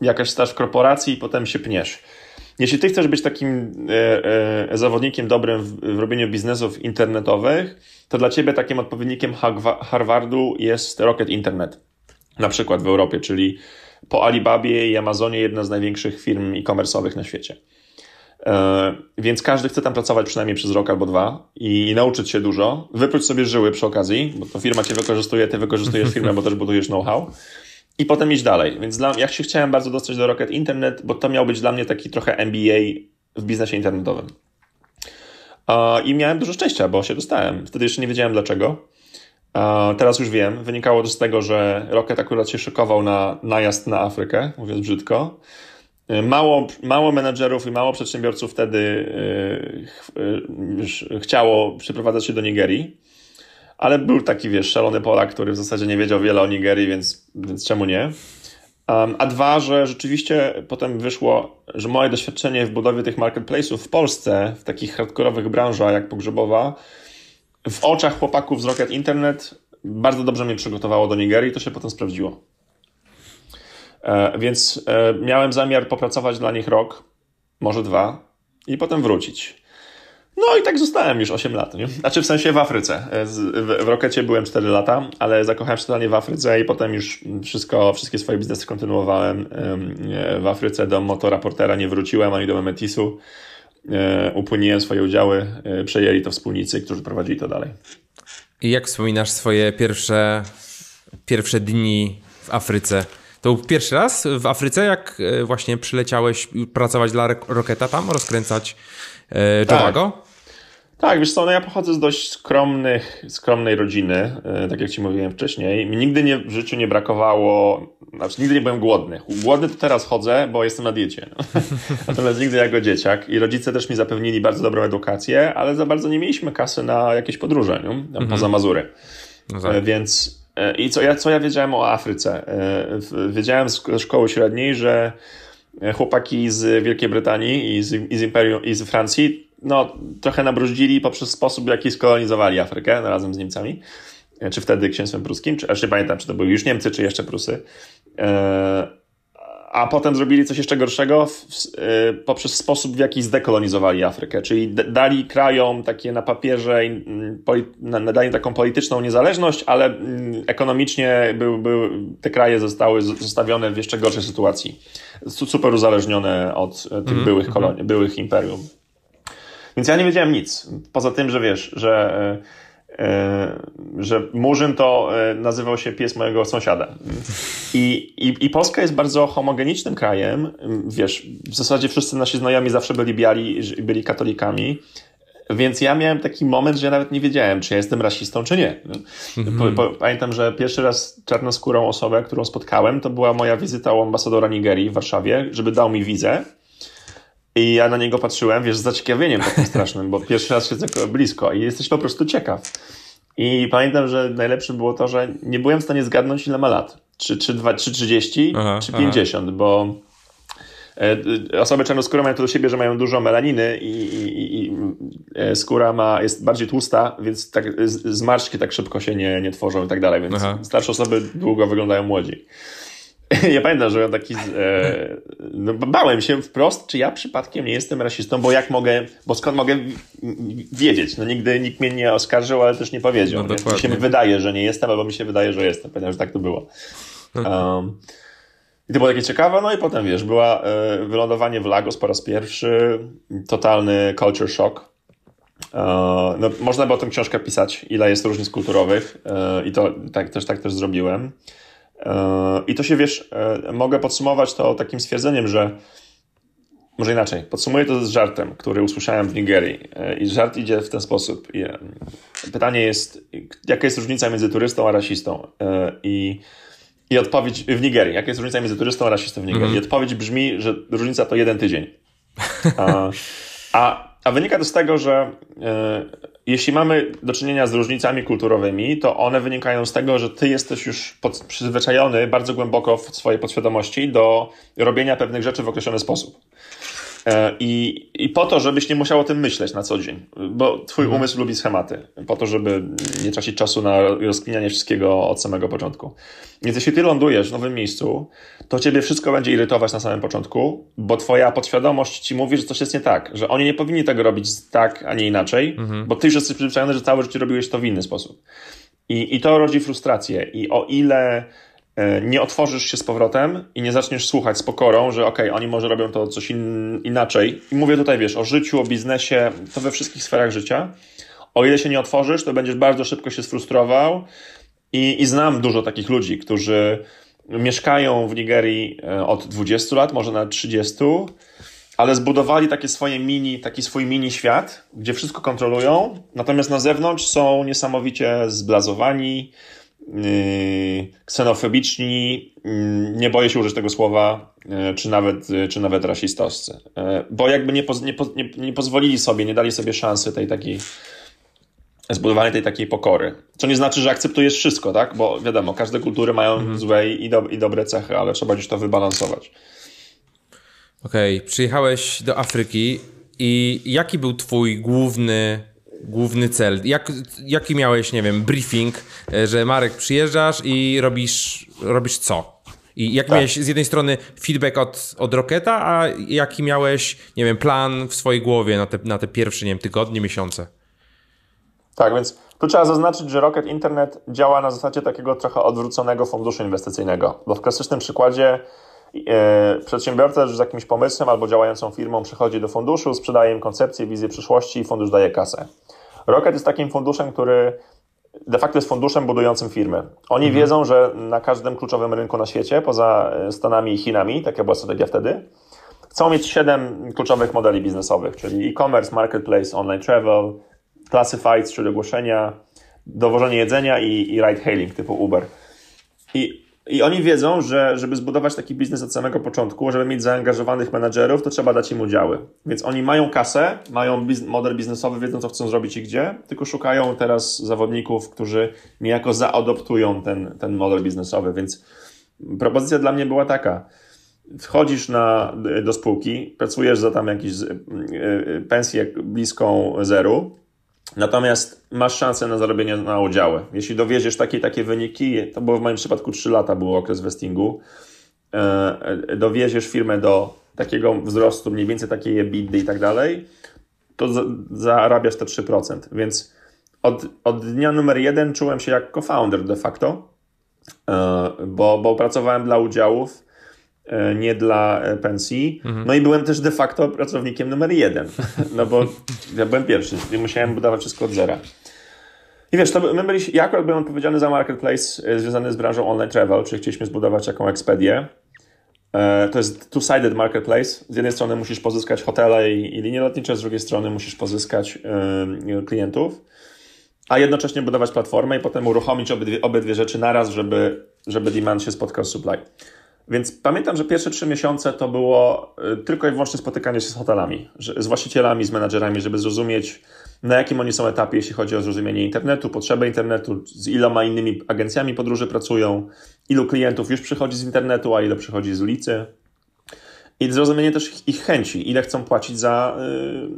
jakaś staż w korporacji i potem się pniesz. Jeśli ty chcesz być takim e, e, zawodnikiem dobrym w, w robieniu biznesów internetowych, to dla ciebie takim odpowiednikiem Harvardu jest Rocket Internet. Na przykład w Europie, czyli po Alibabie i Amazonie jedna z największych firm e-commerce'owych na świecie. E, więc każdy chce tam pracować przynajmniej przez rok albo dwa i nauczyć się dużo. Wypróć sobie żyły przy okazji, bo to firma cię wykorzystuje, ty wykorzystujesz firmę, bo też budujesz know-how. I potem iść dalej. Więc dla, ja się chciałem bardzo dostać do Rocket Internet, bo to miał być dla mnie taki trochę MBA w biznesie internetowym. I miałem dużo szczęścia, bo się dostałem. Wtedy jeszcze nie wiedziałem dlaczego. Teraz już wiem. Wynikało to z tego, że Rocket akurat się szykował na najazd na Afrykę, mówiąc brzydko. Mało, mało menedżerów i mało przedsiębiorców wtedy y, y, chciało przeprowadzać się do Nigerii, ale był taki, wiesz, szalony Polak, który w zasadzie nie wiedział wiele o Nigerii, więc, więc czemu nie? A dwa, że rzeczywiście potem wyszło, że moje doświadczenie w budowie tych marketplace'ów w Polsce, w takich hardkorowych branżach jak pogrzebowa, w oczach chłopaków z Rocket Internet bardzo dobrze mnie przygotowało do Nigerii, to się potem sprawdziło. E, więc e, miałem zamiar popracować dla nich rok, może dwa i potem wrócić. No i tak zostałem już 8 lat, nie? Znaczy w sensie w Afryce. W, w Rokecie byłem 4 lata, ale zakochałem się totalnie w Afryce i potem już wszystko, wszystkie swoje biznesy kontynuowałem w Afryce. Do motoraportera nie wróciłem, ani do Metisu. E, upłyniłem swoje udziały, e, przejęli to wspólnicy, którzy prowadzili to dalej. I jak wspominasz swoje pierwsze, pierwsze dni w Afryce? To był pierwszy raz w Afryce, jak e, właśnie przyleciałeś pracować dla Roketa tam, rozkręcać Jowago? Tak. Tak, wiesz co, no ja pochodzę z dość skromnych, skromnej rodziny, e, tak jak ci mówiłem wcześniej. Mi nigdy nie, w życiu nie brakowało, znaczy nigdy nie byłem głodny. Głodny to teraz chodzę, bo jestem na diecie. Natomiast nigdy jako dzieciak i rodzice też mi zapewnili bardzo dobrą edukację, ale za bardzo nie mieliśmy kasy na jakieś podróże, nie? Mhm. poza Mazury. No tak. E, więc e, i co ja, co ja wiedziałem o Afryce? Wiedziałem z szkoły średniej, że chłopaki z Wielkiej Brytanii i z, i z Imperium i z Francji no, trochę nabruździli poprzez sposób, w jaki skolonizowali Afrykę razem z Niemcami, e, czy wtedy księstwem pruskim, czy, aż nie pamiętam, czy to były już Niemcy, czy jeszcze Prusy. E, a potem zrobili coś jeszcze gorszego w, e, poprzez sposób, w jaki zdekolonizowali Afrykę, czyli dali krajom takie na papierze, dali taką polityczną niezależność, ale mm, ekonomicznie był, był, te kraje zostały zostawione w jeszcze gorszej sytuacji. Super uzależnione od tych mm, byłych kolonii, byłych imperium. Więc ja nie wiedziałem nic. Poza tym, że wiesz, że, e, e, że Murzyn to e, nazywał się pies mojego sąsiada. I, i, I Polska jest bardzo homogenicznym krajem. Wiesz, w zasadzie wszyscy nasi znajomi zawsze byli biali, byli katolikami. Więc ja miałem taki moment, że ja nawet nie wiedziałem, czy ja jestem rasistą, czy nie. Mhm. Pamiętam, że pierwszy raz czarnoskórą osobę, którą spotkałem, to była moja wizyta u ambasadora Nigerii w Warszawie, żeby dał mi wizę. I ja na niego patrzyłem, wiesz, z zaciekawieniem takim strasznym, bo pierwszy raz siedzę blisko i jesteś po prostu ciekaw. I pamiętam, że najlepsze było to, że nie byłem w stanie zgadnąć, ile ma lat. Czy, czy, 2, czy 30, aha, czy 50, aha. bo e, osoby czarnoskóre mają to do siebie, że mają dużo melaniny i, i, i e, skóra ma, jest bardziej tłusta, więc tak, zmarszczki tak szybko się nie, nie tworzą i tak dalej, więc aha. starsze osoby długo wyglądają młodzi. Ja pamiętam, że taki. E, no, bałem się wprost, czy ja przypadkiem nie jestem rasistą, bo jak mogę, bo skąd mogę wiedzieć? No nigdy nikt mnie nie oskarżył, ale też nie powiedział. No, mi się wydaje, że nie jestem, albo mi się wydaje, że jestem. Pamiętam, że tak to było. Um, I to było takie ciekawe, no i potem wiesz, była e, wylądowanie w Lagos po raz pierwszy, totalny culture shock. E, no, można by o tym książkę pisać, ile jest różnic kulturowych e, i to tak, też, tak też zrobiłem. E, I to się wiesz, e, mogę podsumować to takim stwierdzeniem, że może inaczej, podsumuję to z żartem, który usłyszałem w Nigerii. E, I żart idzie w ten sposób. Pytanie jest, jaka jest różnica między turystą a rasistą? I, i odpowiedź w Nigerii. Jaka jest różnica między turystą a rasistą w Nigerii? Mm. I odpowiedź brzmi, że różnica to jeden tydzień. A, a, a wynika to z tego, że jeśli mamy do czynienia z różnicami kulturowymi, to one wynikają z tego, że ty jesteś już pod, przyzwyczajony bardzo głęboko w swojej podświadomości do robienia pewnych rzeczy w określony sposób. E, I, I po to, żebyś nie musiał o tym myśleć na co dzień, bo twój mhm. umysł lubi schematy, po to, żeby nie tracić czasu na rozkminianie wszystkiego od samego początku. Więc jeśli ty lądujesz w nowym miejscu, to ciebie wszystko będzie irytować na samym początku, bo twoja podświadomość ci mówi, że coś jest nie tak, że oni nie powinni tego robić tak, a nie inaczej, mhm. bo ty już jesteś przyzwyczajony, że całe życie robiłeś to w inny sposób. I, i to rodzi frustrację. I o ile nie otworzysz się z powrotem i nie zaczniesz słuchać z pokorą, że okej, okay, oni może robią to coś in, inaczej. I mówię tutaj, wiesz, o życiu, o biznesie, to we wszystkich sferach życia. O ile się nie otworzysz, to będziesz bardzo szybko się sfrustrował. I, i znam dużo takich ludzi, którzy mieszkają w Nigerii e, od 20 lat, może nawet 30, ale zbudowali takie swoje mini, taki swój mini świat, gdzie wszystko kontrolują, natomiast na zewnątrz są niesamowicie zblazowani, ksenofobiczni, yy, nie boję się użyć tego słowa, yy, czy nawet, czy nawet rasistowscy. Bo jakby nie, poz, nie, nie, nie pozwolili sobie, nie dali sobie szansy tej takiej zbudowanie tej takiej pokory. Co nie znaczy, że akceptujesz wszystko, tak? Bo wiadomo, każde kultury mają mhm. złe i, do, i dobre cechy, ale trzeba gdzieś to wybalansować. Okej, okay. przyjechałeś do Afryki i jaki był twój główny główny cel? Jak, jaki miałeś, nie wiem, briefing, e, że Marek przyjeżdżasz i robisz, robisz co? I jak tak. miałeś z jednej strony feedback od, od Rocketa, a jaki miałeś, nie wiem, plan w swojej głowie na te, na te pierwsze, nie wiem, tygodnie, miesiące? Tak, więc tu trzeba zaznaczyć, że Rocket Internet działa na zasadzie takiego trochę odwróconego funduszu inwestycyjnego, bo w klasycznym przykładzie przedsiębiorca z jakimś pomysłem albo działającą firmą przychodzi do funduszu, sprzedaje im koncepcję, wizję przyszłości i fundusz daje kasę. Rocket jest takim funduszem, który de facto jest funduszem budującym firmy. Oni mhm. wiedzą, że na każdym kluczowym rynku na świecie, poza e, Stanami i Chinami, taka była strategia wtedy, chcą mieć siedem kluczowych modeli biznesowych, czyli e-commerce, marketplace, online travel, classifieds, czyli ogłoszenia, dowożenie jedzenia i, i ride hailing typu Uber. I i oni wiedzą, że żeby zbudować taki biznes od samego początku, żeby mieć zaangażowanych menadżerów, to trzeba dać im udziały. Więc oni mają kasę, mają model biznesowy, wiedzą co chcą zrobić i gdzie, tylko szukają teraz zawodników, którzy niejako zaadoptują ten, ten model biznesowy. Więc propozycja dla mnie była taka. Wchodzisz na, do spółki, pracujesz za tam jakąś y, y, pensję bliską zeru, Natomiast masz szansę na zarobienie na udziały. Jeśli dowieziesz takie takie wyniki, to było w moim przypadku 3 lata był okres vestingu, e, dowieziesz firmę do takiego wzrostu, mniej więcej takiej EBITDA i tak dalej, to zarabiasz te 3%. Więc od, od dnia numer jeden czułem się jak co-founder de facto, e, bo, bo pracowałem dla udziałów E, nie dla e, pensji. Mhm. No i byłem też de facto pracownikiem numer jeden, no bo ja byłem pierwszy i musiałem budować wszystko od zera. I wiesz, to my byliśmy, ja akurat byłem odpowiedzialny za marketplace e, związany z branżą online travel, czyli chcieliśmy zbudować jaką ekspedię. To jest two-sided marketplace. Z jednej strony musisz pozyskać hotele i, i linie lotnicze, z drugiej strony musisz pozyskać y, klientów, a jednocześnie budować platformę i potem uruchomić obydwie, obydwie rzeczy naraz, żeby, żeby demand się spotkał z supply. Więc pamiętam, że pierwsze trzy miesiące to było y, tylko i wyłącznie spotykanie się z hotelami, z właścicielami, z menadżerami, żeby zrozumieć, na jakim oni są etapie, jeśli chodzi o zrozumienie internetu, potrzeby internetu, z iloma innymi agencjami podróży pracują, ilu klientów już przychodzi z internetu, a ile przychodzi z ulicy. I zrozumienie też ich chęci, ile chcą płacić za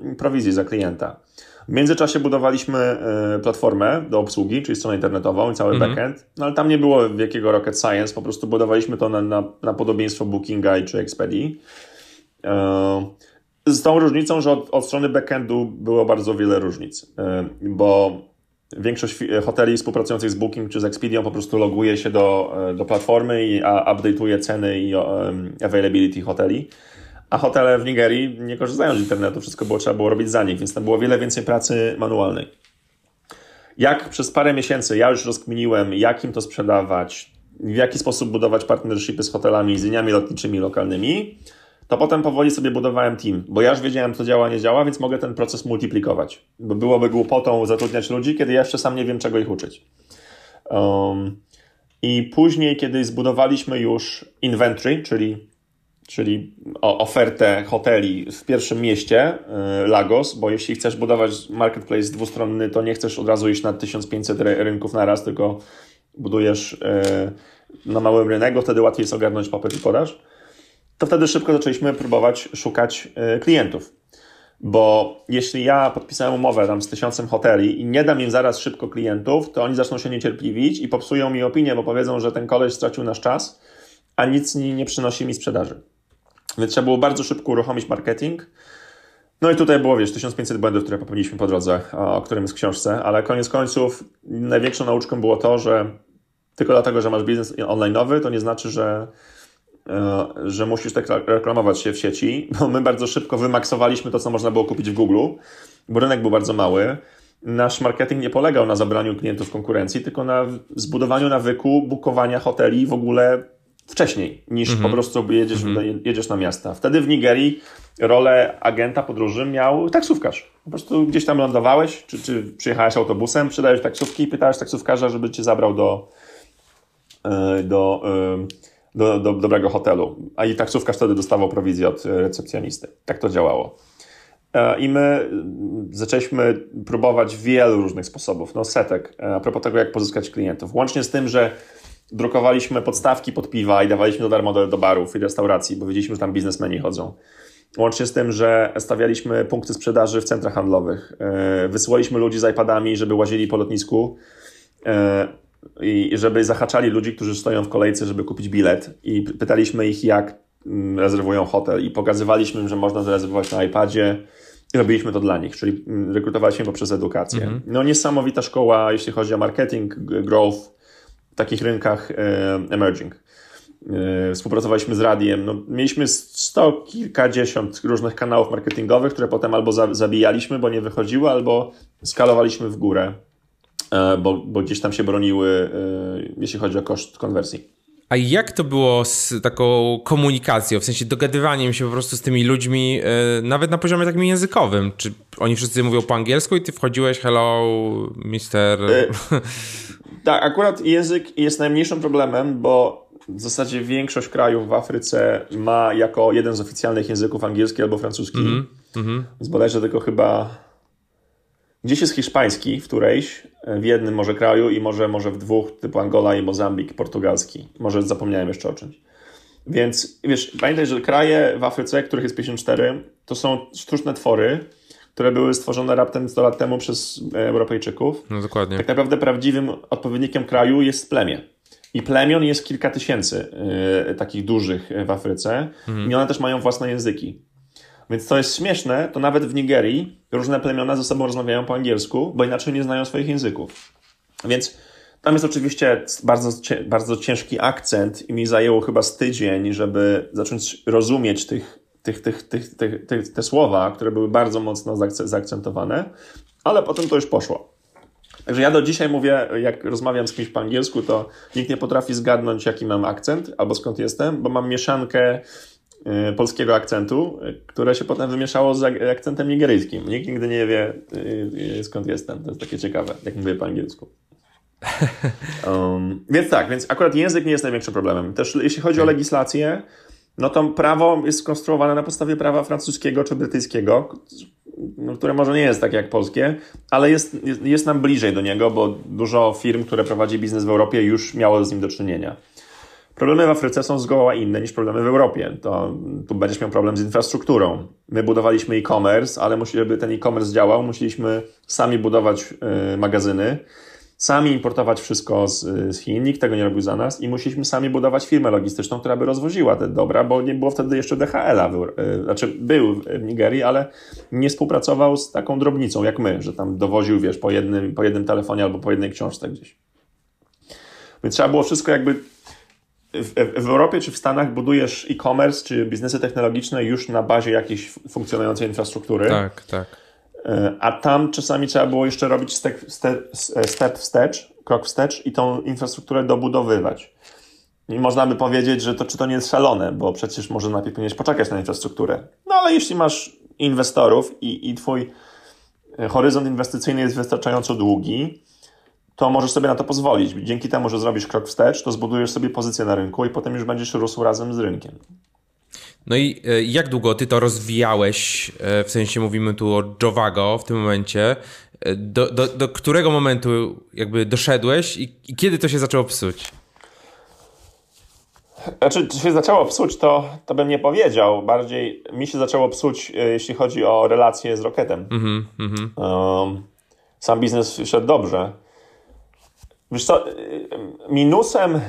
yy, prowizję za klienta. W międzyczasie budowaliśmy e, platformę do obsługi, czyli stronę internetową i cały -hmm. backend, no ale tam nie było wielkiego rocket science, po prostu budowaliśmy to na, na, na podobieństwo Bookinga czy Expedii. E, z tą różnicą, że od, od strony backendu było bardzo wiele różnic, e, bo większość hoteli współpracujących z Booking czy z Expedią po prostu loguje się do, do platformy i update'uje ceny i availability hoteli a hotele w Nigerii nie korzystają z internetu, wszystko było, trzeba było robić za nich, więc tam było wiele więcej pracy manualnej. Jak przez parę miesięcy ja już rozkminiłem, jak im to sprzedawać, w jaki sposób budować partnershipy z hotelami, z liniami lotniczymi lokalnymi, to potem powoli sobie budowałem team, bo ja już wiedziałem, co działa, nie działa, więc mogę ten proces multiplikować. Bo byłoby głupotą zatrudniać ludzi, kiedy ja jeszcze sam nie wiem, czego ich uczyć. Um, I później, kiedy zbudowaliśmy już inventory, czyli czyli ofertę hoteli w pierwszym mieście, y, Lagos, bo jeśli chcesz budować marketplace dwustronny, to nie chcesz od razu iść na 1500 rynków na raz, tylko budujesz y, na małym rynku, wtedy łatwiej jest ogarnąć popyt i podaż. To wtedy szybko zaczęliśmy próbować szukać y, klientów. Bo jeśli ja podpisałem umowę tam z tysiącem hoteli i nie dam im zaraz szybko klientów, to oni zaczną się niecierpliwić i popsują mi opinię, bo powiedzą, że ten koleś stracił nasz czas, a nic nie przynosi mi sprzedaży. Więc trzeba było bardzo szybko uruchomić marketing. No i tutaj było, wiesz, 1500 błędów, które popełniliśmy po drodze, o którym jest w książce, ale koniec końców największą nauczką było to, że tylko dlatego, że masz biznes online'owy, to nie znaczy, że, e, że musisz tak reklamować się w sieci, bo my bardzo szybko wymaksowaliśmy to, co można było kupić w Google, bo rynek był bardzo mały. Nasz marketing nie polegał na zabraniu klientów konkurencji, tylko na zbudowaniu nawyku bukowania hoteli w ogóle wcześniej niż mm -hmm. po prostu jedziesz, mm -hmm. jedziesz na miasta. Wtedy w Nigerii rolę agenta podróży miał taksówkarz. Po prostu gdzieś tam lądowałeś, czy, czy przyjechałeś autobusem, przydałeś taksówki i pytałeś taksówkarza, żeby cię zabrał do, e, do, e, do, do dobrego hotelu. A i taksówkarz wtedy dostawał prowizję od recepcjonisty. Tak to działało. E, I my zaczęliśmy próbować wielu różnych sposobów, no setek, a propos tego, jak pozyskać klientów. Łącznie z tym, że drukowaliśmy podstawki pod piwa i dawaliśmy za darmo do, do barów i restauracji, bo wiedzieliśmy, że tam biznesmeni chodzą. Łącznie z tym, że stawialiśmy punkty sprzedaży w centrach handlowych. E, wysyłaliśmy ludzi z iPadami, żeby łazili po lotnisku. E, i żeby zahaczali ludzi, którzy stoją w kolejce, żeby kupić bilet i pytaliśmy ich, jak mm, rezerwują hotel i pokazywaliśmy im, że można zarezerwować na iPadzie i robiliśmy to dla nich, czyli mm, rekrutowaliśmy poprzez edukację. Mhm. No niesamowita szkoła, jeśli chodzi o marketing, growth w takich rynkach e, emerging. E, współpracowaliśmy z radiem. No, mieliśmy sto kilkadziesiąt różnych kanałów marketingowych, które potem albo zabijaliśmy, bo nie wychodziły, albo skalowaliśmy w górę, e, bo, bo gdzieś tam się broniły, jeśli chodzi o koszt konwersji. A jak to było z taką komunikacją, w sensie dogadywaniem się po prostu z tymi ludźmi, yy, nawet na poziomie takim językowym? Czy oni wszyscy mówią po angielsku i ty wchodziłeś, hello, mister... Yy, tak, akurat język jest najmniejszym problemem, bo w zasadzie większość krajów w Afryce ma jako jeden z oficjalnych języków angielski albo francuski. Mm -hmm. Więc bodajże tylko chyba Gdzieś jest hiszpański w którejś, w jednym może kraju i może, może w dwóch, typu Angola i Mozambik, portugalski. Może zapomniałem jeszcze o czymś. Więc wiesz, pamiętaj, że kraje w Afryce, których jest 54, to są sztuczne twory, które były stworzone raptem 100 lat temu przez e, Europejczyków. No dokładnie. Tak naprawdę prawdziwym odpowiednikiem kraju jest plemię. I plemion jest kilka tysięcy y, takich dużych w Afryce. Mhm. I one też mają własne języki. Więc to jest śmieszne, to nawet w Nigerii różne plemiona ze sobą rozmawiają po angielsku, bo inaczej nie znają swoich języków. Więc tam jest oczywiście bardzo, bardzo ciężki akcent i mi zajęło chyba z tydzień, żeby zacząć rozumieć tych, tych, tych, tych, tych, tych, te słowa, które były bardzo mocno zaakcentowane, ale potem to już poszło. Także ja do dzisiaj mówię, jak rozmawiam z kimś po angielsku, to nikt nie potrafi zgadnąć, jaki mam akcent albo skąd jestem, bo mam mieszankę Y, polskiego akcentu, które się potem wymieszało z akcentem nigeryjskim. Nikt nigdy nie wie, y, y, skąd jestem. To jest takie ciekawe, jak mówię po angielsku. Um, więc tak, więc akurat język nie jest największym problemem. Też jeśli chodzi o legislację, no to prawo jest skonstruowane na podstawie prawa francuskiego czy brytyjskiego, no, które może nie jest takie jak polskie, ale jest, jest, jest nam bliżej do niego, bo dużo firm, które prowadzi biznes w Europie już miało z nim do czynienia. Problemy w Afryce są zgoła inne niż problemy w Europie. To, tu będziesz miał problem z infrastrukturą. My budowaliśmy e-commerce, ale żeby ten e-commerce działał, musieliśmy sami budować y, magazyny, sami importować wszystko z, z Chin, nikt tego nie robił za nas i musieliśmy sami budować firmę logistyczną, która by rozwoziła te dobra, bo nie było wtedy jeszcze DHL-a, y, znaczy był w Nigerii, ale nie współpracował z taką drobnicą jak my, że tam dowoził, wiesz, po jednym, po jednym telefonie albo po jednej książce gdzieś. Więc trzeba było wszystko jakby w, w, Europie czy w Stanach budujesz e-commerce czy biznesy technologiczne już na bazie jakiejś funkcjonującej infrastruktury. Tak, tak. E, a tam czasami trzeba było jeszcze robić step, step, wstecz, krok wstecz i tą infrastrukturę dobudowywać. I można by powiedzieć, że to czy to nie jest szalone, bo przecież może najpierw powinieneś poczekać na infrastrukturę. No ale jeśli masz inwestorów i, i twój e, horyzont inwestycyjny jest wystarczająco długi, to możesz sobie na to pozwolić. Dzięki temu, że zrobisz krok wstecz, to zbudujesz sobie pozycję na rynku i potem już będziesz rósł razem z rynkiem. No i e, jak długo ty to rozwijałeś? E, w sensie mówimy tu o Jovago w tym momencie. E, do, do, do którego momentu jakby doszedłeś i, i kiedy to się zaczęło psuć? Znaczy, czy się zaczęło psuć, to, to bym nie powiedział. Bardziej mi się zaczęło psuć, jeśli chodzi o relacje z Rocketem. Mm -hmm. um, sam biznes szedł dobrze. Wiesz co, minusem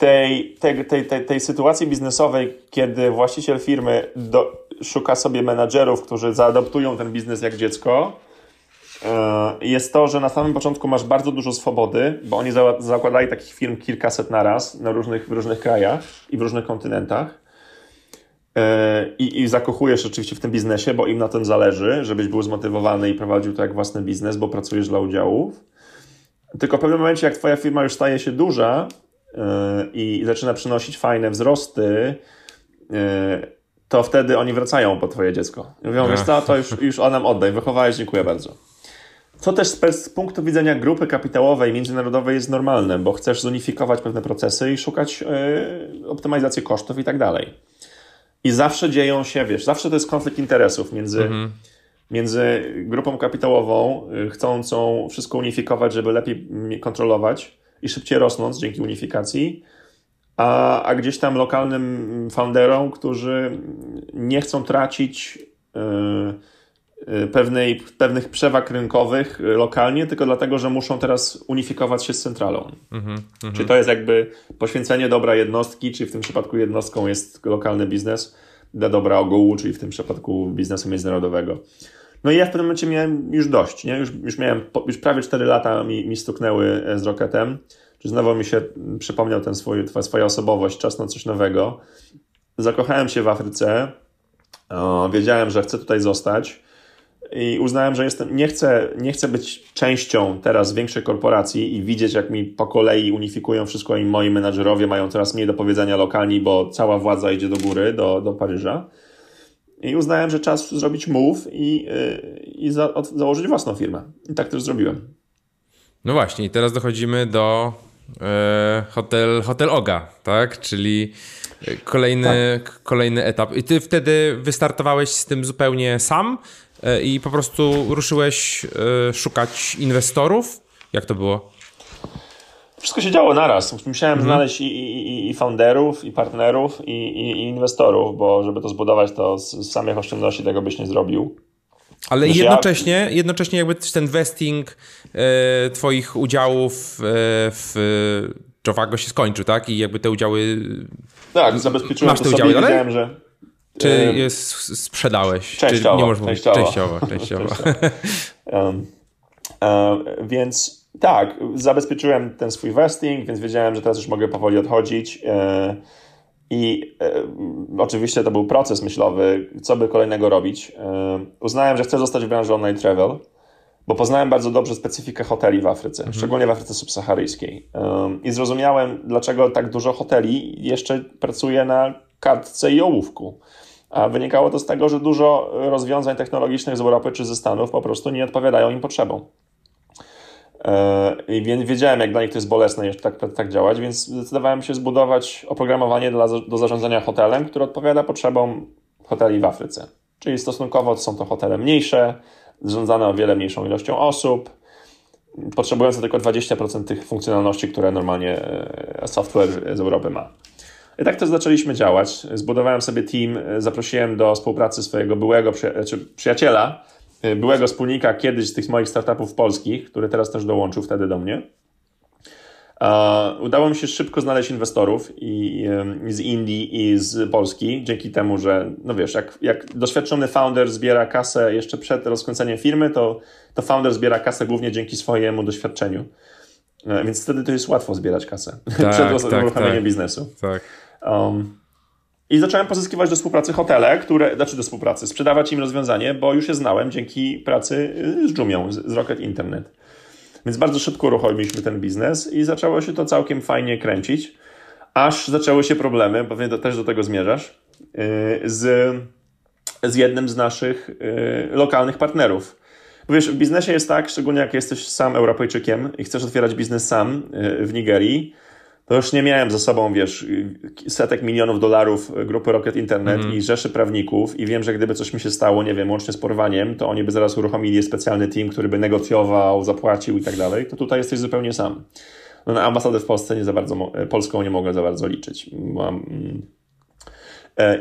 tej, tej, tej, tej, tej sytuacji biznesowej, kiedy właściciel firmy do, szuka sobie menadżerów, którzy zaadoptują ten biznes jak dziecko, e, jest to, że na samym początku masz bardzo dużo swobody, bo oni za, zakładali takich firm kilkaset na raz na różnych, w różnych krajach i w różnych kontynentach. E, I, I zakochujesz oczywiście w tym biznesie, bo im na tym zależy, żebyś był zmotywowany i prowadził to jak własny biznes, bo pracujesz dla udziałów. Tylko w pewnym momencie, jak twoja firma już staje się duża i zaczyna przynosić fajne wzrosty, yy, to wtedy oni wracają po twoje dziecko. I mówią, wiesz co, to już, już o nam oddaj, wychowałeś, dziękuję bardzo. Co też z punktu widzenia grupy kapitałowej, międzynarodowej jest normalne, bo chcesz zunifikować pewne procesy i szukać yy, optymalizacji kosztów i tak dalej. I zawsze dzieją się, wiesz, zawsze to jest konflikt interesów między mhm między grupą kapitałową y, chcącą wszystko unifikować, żeby lepiej kontrolować i szybciej rosnąć dzięki unifikacji, a, a gdzieś tam lokalnym founderom, którzy nie chcą tracić y, pewnej, pewnych przewag rynkowych y, lokalnie, tylko dlatego, że muszą teraz unifikować się z centralą. Mm -hmm. Czyli to jest jakby poświęcenie dobra jednostki, czyli w tym przypadku jednostką jest lokalny biznes, dla dobra ogółu, czyli w tym przypadku biznesu międzynarodowego. No i ja w pewnym momencie miałem już dość, nie? Już, już miałem, już prawie 4 lata mi, mi stuknęły z Rocketem, czy znowu mi się przypomniał ten swój, swoja osobowość, czas na coś nowego. Zakochałem się w Afryce, o, wiedziałem, że chcę tutaj zostać i uznałem, że jestem, nie, chcę, nie chcę być częścią teraz większej korporacji i widzieć, jak mi po kolei unifikują wszystko i moi menadżerowie mają coraz mniej do powiedzenia lokalni, bo cała władza idzie do góry, do, do Paryża. I uznałem, że czas zrobić move i, y, i za, od, założyć własną firmę. I tak też zrobiłem. No właśnie, i teraz dochodzimy do e, hotel, hotel Oga, tak? Czyli kolejny, tak. kolejny etap. I ty wtedy wystartowałeś z tym zupełnie sam e, i po prostu ruszyłeś e, szukać inwestorów? Jak to było? Wszystko się działo naraz. Musiałem mhm. znaleźć i, i, i founderów, i partnerów, i, i, inwestorów, bo żeby to zbudować, to z samych oszczędności tego byś nie zrobił. Ale jednocześnie, ja... jednocześnie jakby ten vesting e, twoich udziałów e, w Jovago się skończył, tak? I jakby te udziały... Tak, zabezpieczyłem Masz te udziały wiedziałem, że... Czy je sprzedałeś? Częściowo. Czy nie możesz częściowo. Mówić? Częściowo, częściowo. um, um, więc tak, zabezpieczyłem ten swój vesting, więc wiedziałem, że teraz już mogę powoli odchodzić. E, I e, oczywiście to był proces myślowy, co by kolejnego robić. E, uznałem, że chcę zostać w branży online travel, bo poznałem bardzo dobrze specyfikę hoteli w Afryce, mhm. szczególnie w Afryce subsaharyjskiej. I zrozumiałem, dlaczego tak dużo hoteli jeszcze pracuje na kartce i ołówku. A wynikało to z tego, że dużo rozwiązań technologicznych z Europy czy ze Stanów po prostu nie odpowiadają im potrzebom. E, I wiedziałem, jak dla nich to jest bolesne jeszcze tak, tak działać, więc zdecydowałem się zbudować oprogramowanie dla, do zarządzania hotelem, które odpowiada potrzebom hoteli w Afryce. Czyli stosunkowo są to hotele mniejsze, zarządzane o wiele mniejszą ilością osób, potrzebujące tylko 20% tych funkcjonalności, które normalnie e, software z Europy ma. I tak też zaczęliśmy działać. Zbudowałem sobie team, zaprosiłem do współpracy swojego byłego przyjaciela, Y, byłego wspólnika kiedyś z tych moich startupów polskich, który teraz też dołączył wtedy do mnie. Udało mi się szybko znaleźć inwestorów i, z Indii i z Polski, dzięki temu, że, no wiesz, jak, jak doświadczony founder zbiera kasę jeszcze przed rozkręceniem firmy, to, to founder zbiera kasę głównie dzięki swojemu doświadczeniu. E, więc wtedy to jest łatwo zbierać kasę tak, przed tak, uruchomieniem tak, biznesu. Tak. Um, i zacząłem pozyskiwać do współpracy hotele, które, znaczy do współpracy, sprzedawać im rozwiązanie, bo już je znałem dzięki pracy y, z Jumią, z Rocket Internet. Więc bardzo szybko uruchomiliśmy ten biznes i zaczęło się to całkiem fajnie kręcić, aż zaczęły się problemy, pewnie to też do tego zmierzasz, y, z, z jednym z naszych y, lokalnych partnerów. Wiesz, w biznesie jest tak, szczególnie jak jesteś sam Europejczykiem i chcesz otwierać biznes sam w Nigerii, to już nie miałem ze sobą, wiesz, setek milionów dolarów grupy Rocket Internet mm. i rzeszy prawników i wiem, że gdyby coś mi się stało, nie wiem, łącznie z porwaniem, to oni by zaraz uruchomili specjalny team, który by negocjował, zapłacił i tak dalej, to tutaj jesteś zupełnie sam. No na ambasadę w Polsce nie za bardzo, Polską nie mogę za bardzo liczyć. Mam,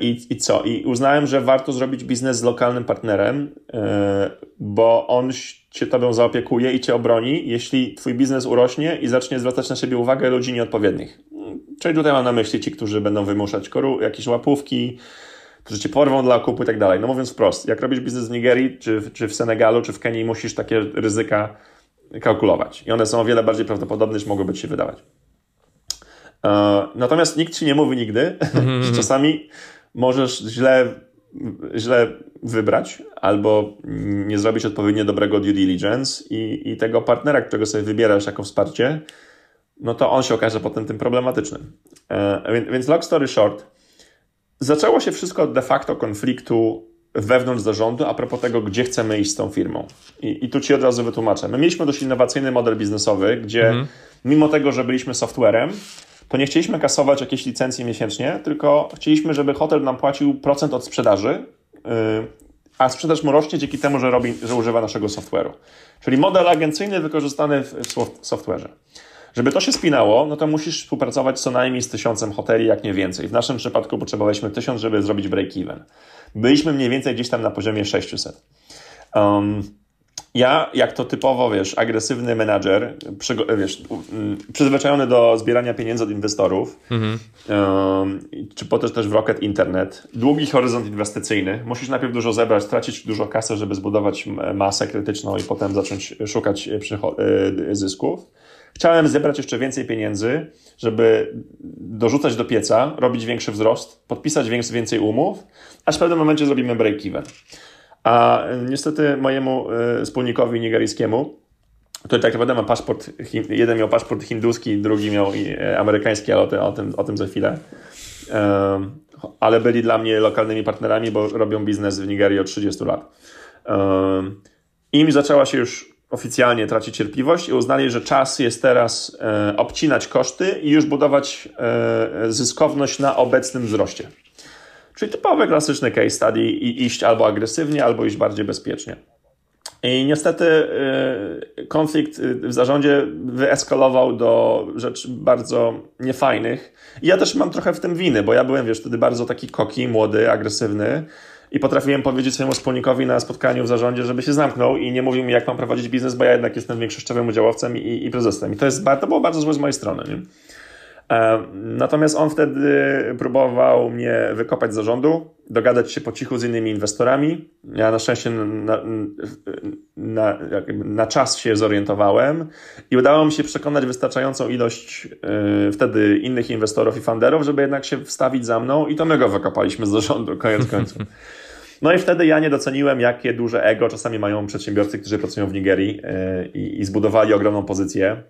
i, I co? I uznałem, że warto zrobić biznes z lokalnym partnerem, e, bo on cię tobą zaopiekuje i cię obroni, jeśli twój biznes urośnie i zacznie zwracać na siebie uwagę ludzi nieodpowiednich. Czyli tutaj mam na myśli ci, którzy będą wymuszać koru, jakieś łapówki, którzy cię porwą dla okupu i tak dalej. No mówiąc wprost, jak robisz biznes w Nigerii, czy, czy w Senegalu, czy w Kenii, musisz takie ryzyka kalkulować. I one są o wiele bardziej prawdopodobne, niż mogłyby ci się wydawać. E, natomiast nikt ci nie mówi nigdy, że czasami możesz źle źle wybrać albo nie zrobić odpowiednio dobrego due diligence i, i tego partnera, którego sobie wybierasz jako wsparcie, no to on się okaże potem tym problematycznym. E, więc long story short, zaczęło się wszystko de facto konfliktu wewnątrz zarządu a propos tego, gdzie chcemy iść z tą firmą. I, i tu ci od razu wytłumaczę. My mieliśmy dość innowacyjny model biznesowy, gdzie mm. mimo tego, że byliśmy softwarem, to nie chcieliśmy kasować jakieś licencje miesięcznie, tylko chcieliśmy, żeby hotel nam płacił procent od sprzedaży, y, a sprzedaż mu rośnie dzięki temu, że, robi, że używa naszego software'u. Czyli model agencyjny wykorzystany w software'ze. Żeby to się spinało, no to musisz współpracować co najmniej z tysiącem hoteli, jak nie więcej. W naszym przypadku potrzebowaliśmy tysiąc, żeby zrobić break-even. Byliśmy mniej więcej gdzieś tam na poziomie 600. Um, ja, jak to typowo, wiesz, agresywny menadżer, wiesz, przyzwyczajony do zbierania pieniędzy od inwestorów, mhm. um, czy potem też w Rocket Internet, długi horyzont inwestycyjny, musisz najpierw dużo zebrać, tracić dużo kasy, żeby zbudować masę krytyczną i potem zacząć szukać e, zysków. Chciałem zebrać jeszcze więcej pieniędzy, żeby dorzucać do pieca, robić większy wzrost, podpisać więcej umów, aż w pewnym momencie zrobimy break-even. A niestety mojemu e, wspólnikowi nigeryjskiemu, który tak naprawdę ma paszport, jeden miał paszport hinduski, drugi miał e, amerykański, ale o tym, o tym, za chwilę. Ale byli dla mnie lokalnymi partnerami, bo robią biznes w Nigerii od 30 lat. Im zaczęła się już oficjalnie tracić cierpliwość i uznali, że czas jest teraz e, obcinać koszty i już budować zyskowność na obecnym wzroście. Czyli typowy, klasyczny case study i iść albo agresywnie, albo iść bardziej bezpiecznie. I niestety y, konflikt y, w zarządzie wyeskalował do rzeczy bardzo niefajnych. I ja też mam trochę w tym winy, bo ja byłem, wiesz, wtedy bardzo taki koki, młody, agresywny i potrafiłem powiedzieć swojemu wspólnikowi na spotkaniu w zarządzie, żeby się zamknął i nie mówił mi, jak mam prowadzić biznes, bo ja jednak jestem większościowym udziałowcem i, i prezesem. I to, jest, to było bardzo złe z mojej strony. Nie? E, natomiast on wtedy próbował mnie wykopać z zarządu, dogadać się po cichu z innymi inwestorami. Ja na szczęście na, na, na czas się zorientowałem i udało mi się przekonać wystarczającą ilość yy, wtedy innych inwestorów i funderów, żeby jednak się wstawić za mną i to my go wykopaliśmy z zarządu, koniec końców. No i wtedy ja nie doceniłem, jakie duże ego czasami mają przedsiębiorcy, którzy pracują w Nigerii yy, i, i zbudowali ogromną pozycję.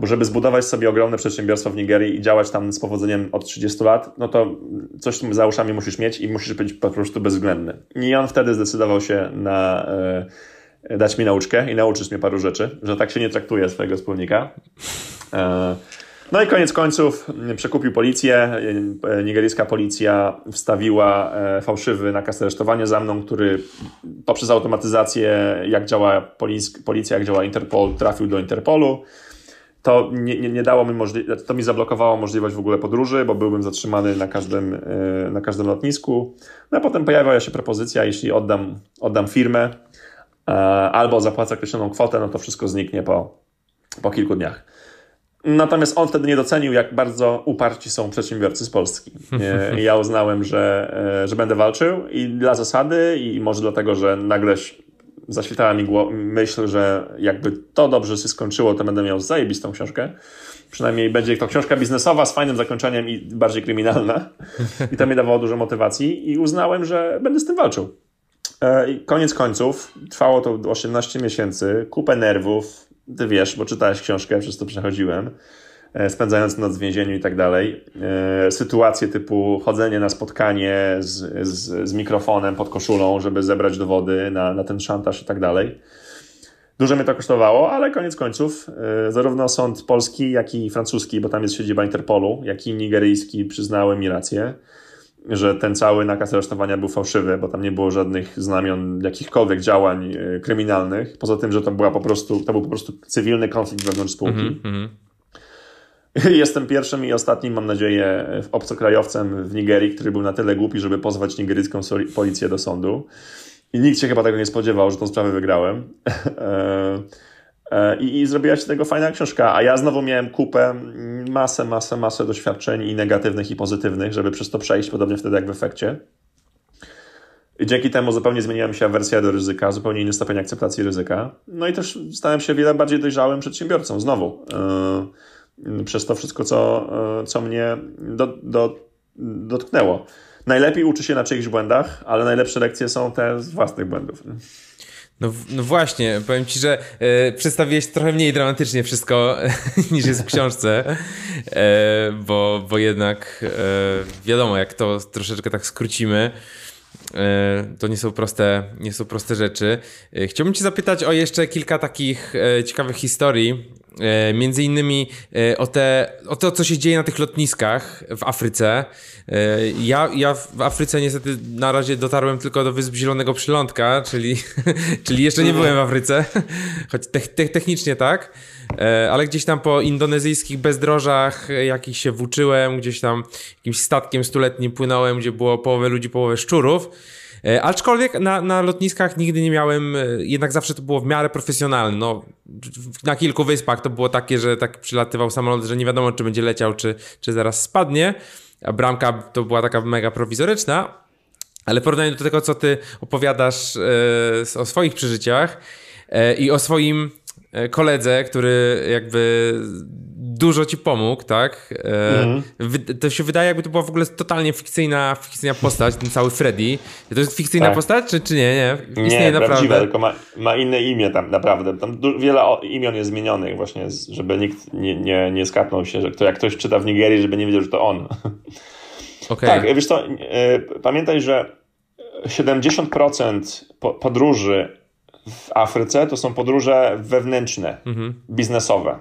Bo żeby zbudować sobie ogromne przedsiębiorstwo w Nigerii i działać tam z powodzeniem od 30 lat, no to coś za uszami musisz mieć i musisz być po prostu bezwzględny. I on wtedy zdecydował się na e, dać mi nauczkę i nauczyć mnie paru rzeczy, że tak się nie traktuje swojego wspólnika. E, no i koniec końców przekupił policję. E, nigeryjska policja wstawiła e, fałszywy nakaz aresztowania za mną, który poprzez automatyzację, jak działa policja, jak działa Interpol, trafił do Interpolu to nie, nie, nie dało mi możliwości, to mi zablokowało możliwość w ogóle podróży, bo byłbym zatrzymany na każdym, e, na każdym lotnisku. No a potem pojawiła się propozycja, jeśli oddam, oddam firmę e, albo zapłacę określoną kwotę, no to wszystko zniknie po, po kilku dniach. Natomiast on wtedy nie docenił, jak bardzo uparci są przedsiębiorcy z Polski. I ja uznałem, że, e, że będę walczył i dla zasady, i może dlatego, że nagle zaświtała mi myśl, że jakby to dobrze się skończyło, to będę miał zajebistą książkę. Przynajmniej będzie to książka biznesowa z fajnym zakończeniem i bardziej kryminalna. I to mi dawało dużo motywacji i uznałem, że będę z tym walczył. E, I koniec końców, trwało to 18 miesięcy, kupę nerwów, ty wiesz, bo czytałeś książkę, przez to przechodziłem. E, spędzając noc w więzieniu i tak dalej. E, sytuacje typu chodzenie na spotkanie z, z, z mikrofonem pod koszulą, żeby zebrać dowody na, na ten szantaż i tak dalej. Dużo mnie to kosztowało, ale koniec końców e, zarówno sąd polski, jak i francuski, bo tam jest siedziba Interpolu, jak i nigeryjski przyznały mi rację, że ten cały nakaz aresztowania był fałszywy, bo tam nie było żadnych znamion jakichkolwiek działań kryminalnych. Poza tym, że to była po prostu, to był po prostu cywilny konflikt wewnątrz spółki. Mm -hmm. Jestem pierwszym i ostatnim, mam nadzieję, obcokrajowcem w Nigerii, który był na tyle głupi, żeby pozwać nigeryjską policję do sądu. I nikt się chyba tego nie spodziewał, że tą sprawę wygrałem. E, e, I, I zrobiła się tego fajna książka. A ja znowu miałem kupę, masę, masę, masę doświadczeń i negatywnych, i pozytywnych, żeby przez to przejść, podobnie wtedy jak w efekcie. I dzięki temu zupełnie zmieniła mi się wersja do ryzyka, zupełnie inny stopień akceptacji ryzyka. No i też stałem się wiele bardziej dojrzałym przedsiębiorcą, znowu. Yy przez to wszystko, co, e, co mnie do, do, dotknęło. Najlepiej uczy się na czyichś błędach, ale najlepsze lekcje są te z własnych błędów. No, no właśnie, powiem ci, że e, przedstawiłeś trochę mniej dramatycznie wszystko niż jest w książce, e, bo, bo jednak e, wiadomo, jak to troszeczkę tak skrócimy, to nie są proste, nie są proste rzeczy. Chciałbym cię zapytać o jeszcze kilka takich ciekawych historii E, między innymi e, o, te, o to, co się dzieje na tych lotniskach w Afryce. E, ja, ja w Afryce niestety na razie dotarłem tylko do Wysp Zielonego Przylądka, czyli, czyli jeszcze nie byłem w Afryce, choć te, te, technicznie tak, ale gdzieś tam po indonezyjskich bezdrożach jakichś się włóczyłem, gdzieś tam jakimś statkiem stuletnim płynąłem, gdzie było połowę ludzi, połowę szczurów. E, aczkolwiek na, na lotniskach nigdy nie miałem, e, jednak zawsze to było w miarę profesjonalne. No, na kilku wyspach to było takie, że tak przylatywał samolot, że nie wiadomo, czy będzie leciał, czy, czy zaraz spadnie. A bramka to była taka mega prowizoryczna. Ale w porównaniu do tego, co ty opowiadasz e, o swoich przeżyciach i o swoim koledze, który jakby dużo ci pomógł, tak? Mhm. To się wydaje, jakby to była w ogóle totalnie fikcyjna, fikcyjna postać, ten cały Freddy. To jest fikcyjna tak. postać, czy, czy nie? Nie, Istnieje nie naprawdę. prawdziwe, tylko ma, ma inne imię tam naprawdę. Tam wiele imion jest zmienionych właśnie, żeby nikt nie, nie, nie skapnął się, że to jak ktoś czyta w Nigerii, żeby nie wiedział, że to on. Okay. Tak, wiesz to, pamiętaj, że 70% podróży w Afryce to są podróże wewnętrzne, mhm. biznesowe.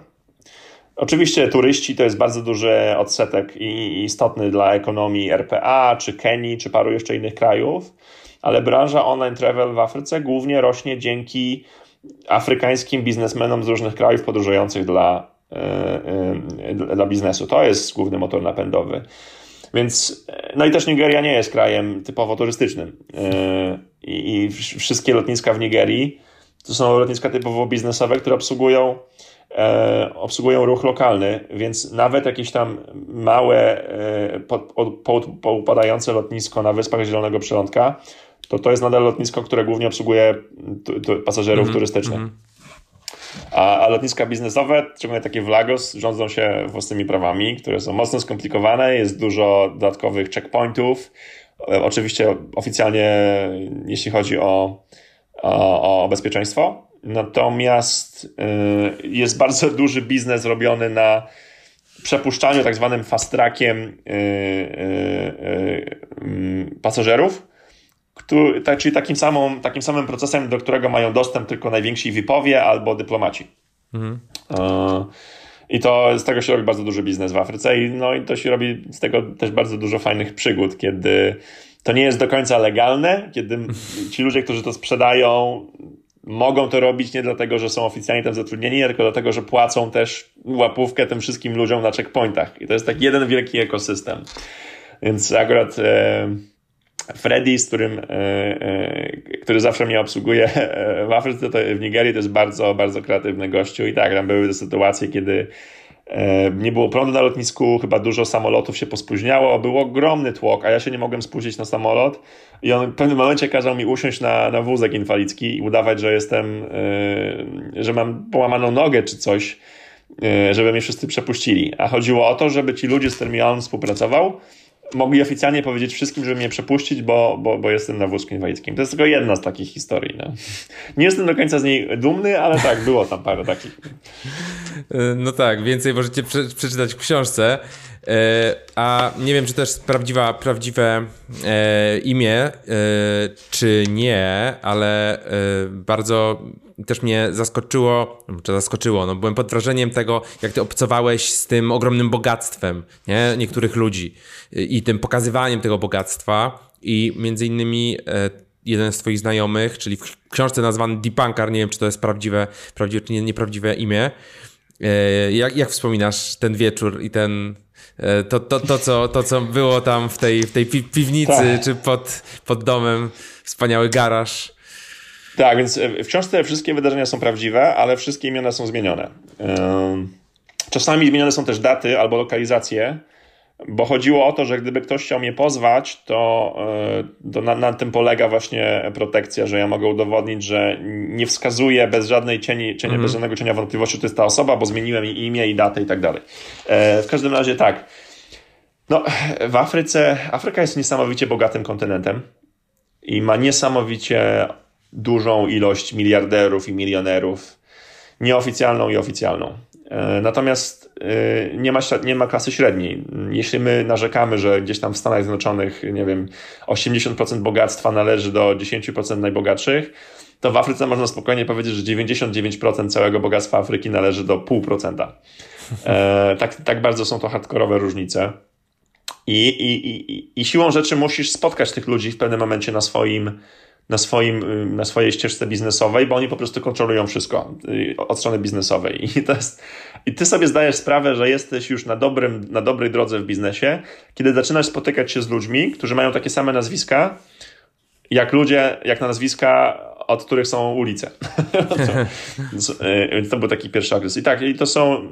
Oczywiście turyści to jest bardzo duży odsetek i istotny dla ekonomii RPA, czy Kenii, czy paru jeszcze innych krajów, ale branża online travel w Afryce głównie rośnie dzięki afrykańskim biznesmenom z różnych krajów podróżujących dla, yy, yy, dla biznesu. To jest główny motor napędowy. Więc, no i też Nigeria nie jest krajem typowo turystycznym. I, wszystkie lotniska w Nigerii to są lotniska typowo biznesowe, które obsługują e, obsługują ruch lokalny, więc nawet jakieś tam małe, e, poupadające lotnisko na Wyspach Zielonego Przylądka, to to jest nadal lotnisko, które głównie obsługuje pasażerów mm -hmm, turystycznych. Mm -hmm. A, a, lotniska biznesowe, szczególnie takie w Lagos, rządzą się własnymi prawami, które są mocno skomplikowane, jest dużo dodatkowych checkpointów. E, oczywiście oficjalnie, jeśli chodzi o, o, o bezpieczeństwo, Natomiast y, jest bardzo duży biznes robiony na przepuszczaniu tak zwanym fast trackiem y, y, mm, pasażerów, który, tak, czyli takim, samą, takim samym procesem, do którego mają dostęp tylko najwięksi VIP-owie albo dyplomaci. Mhm. I to z tego się robi bardzo duży biznes w Afryce i, no, i to się robi z tego też bardzo dużo fajnych przygód, kiedy to nie jest do końca legalne, kiedy ci ludzie, którzy to sprzedają, mogą to robić nie dlatego, że są oficjalnie tam zatrudnieni, tylko dlatego, że płacą też łapówkę tym wszystkim ludziom na checkpointach. I to jest tak jeden wielki ekosystem. Więc akurat e, Freddy, z którym, e, e, który zawsze mnie obsługuje e, w Afryce, to w Nigerii, to jest bardzo, bardzo kreatywny gościu. I tak, tam były te sytuacje, kiedy nie było prądu na lotnisku, chyba dużo samolotów się pospóźniało, był ogromny tłok, a ja się nie mogłem spóźnić na samolot i on w pewnym momencie kazał mi usiąść na, na wózek inwalidzki i udawać, że jestem, yy, że mam połamaną nogę czy coś, yy, żeby mnie wszyscy przepuścili. A chodziło o to, żeby ci ludzie, z którymi on współpracował, mogli oficjalnie powiedzieć wszystkim, żeby mnie przepuścić, bo, bo, bo jestem na wózku inwalidzkim. To jest tylko jedna z takich historii. No. Nie jestem do końca z niej dumny, ale tak, było tam parę takich. No tak, więcej możecie prze, przeczytać w książce. E, a nie wiem, czy jest prawdziwa, prawdziwe e, imię, e, czy nie, ale bardzo też mnie zaskoczyło, czy zaskoczyło, no byłem pod wrażeniem tego, jak ty obcowałeś z tym ogromnym bogactwem nie? niektórych ludzi i tym pokazywaniem tego bogactwa i między innymi jeden z twoich znajomych, czyli w książce nazwany Deepankar, nie wiem, czy to jest prawdziwe, prawdziwe czy nie, nieprawdziwe imię, jak, jak wspominasz ten wieczór i ten, E, to, to, to, co, to, co było tam w tej, w tej piwnicy tak. czy pod, pod domem, wspaniały garaż. Tak, więc w książce wszystkie wydarzenia są prawdziwe, ale wszystkie imiona są zmienione. Czasami zmienione są też daty albo lokalizacje, bo chodziło o to, że gdyby ktoś chciał mnie pozwać, to, e, to na, na, tym polega właśnie protekcja, że ja mogę udowodnić, że nie wskazuję bez żadnej cieni, cienia, mm. bez żadnego cienia wątpliwości, że to jest ta osoba, bo zmieniłem i imię i datę i tak dalej. E, w każdym razie tak. No, w Afryce, Afryka jest niesamowicie bogatym kontynentem i ma niesamowicie dużą ilość miliarderów i milionerów, nieoficjalną i oficjalną. E, natomiast e, nie ma, nie ma klasy średniej. Jeśli my narzekamy, że gdzieś tam w Stanach Zjednoczonych, nie wiem, 80% bogactwa należy do 10% najbogatszych, to w Afryce można spokojnie powiedzieć, że 99% całego bogactwa Afryki należy do 0,5%. E, tak, tak bardzo są to hardkorowe różnice. I, i, i, I siłą rzeczy musisz spotkać tych ludzi w pewnym momencie na swoim na, swoim, y, na swojej ścieżce biznesowej, bo oni po prostu kontrolują wszystko y, od strony biznesowej. I, to jest, I ty sobie zdajesz sprawę, że jesteś już na, dobrym, na dobrej drodze w biznesie, kiedy zaczynasz spotykać się z ludźmi, którzy mają takie same nazwiska jak ludzie, jak na nazwiska, od których są ulice. Więc to był taki pierwszy okres. I tak, i to są.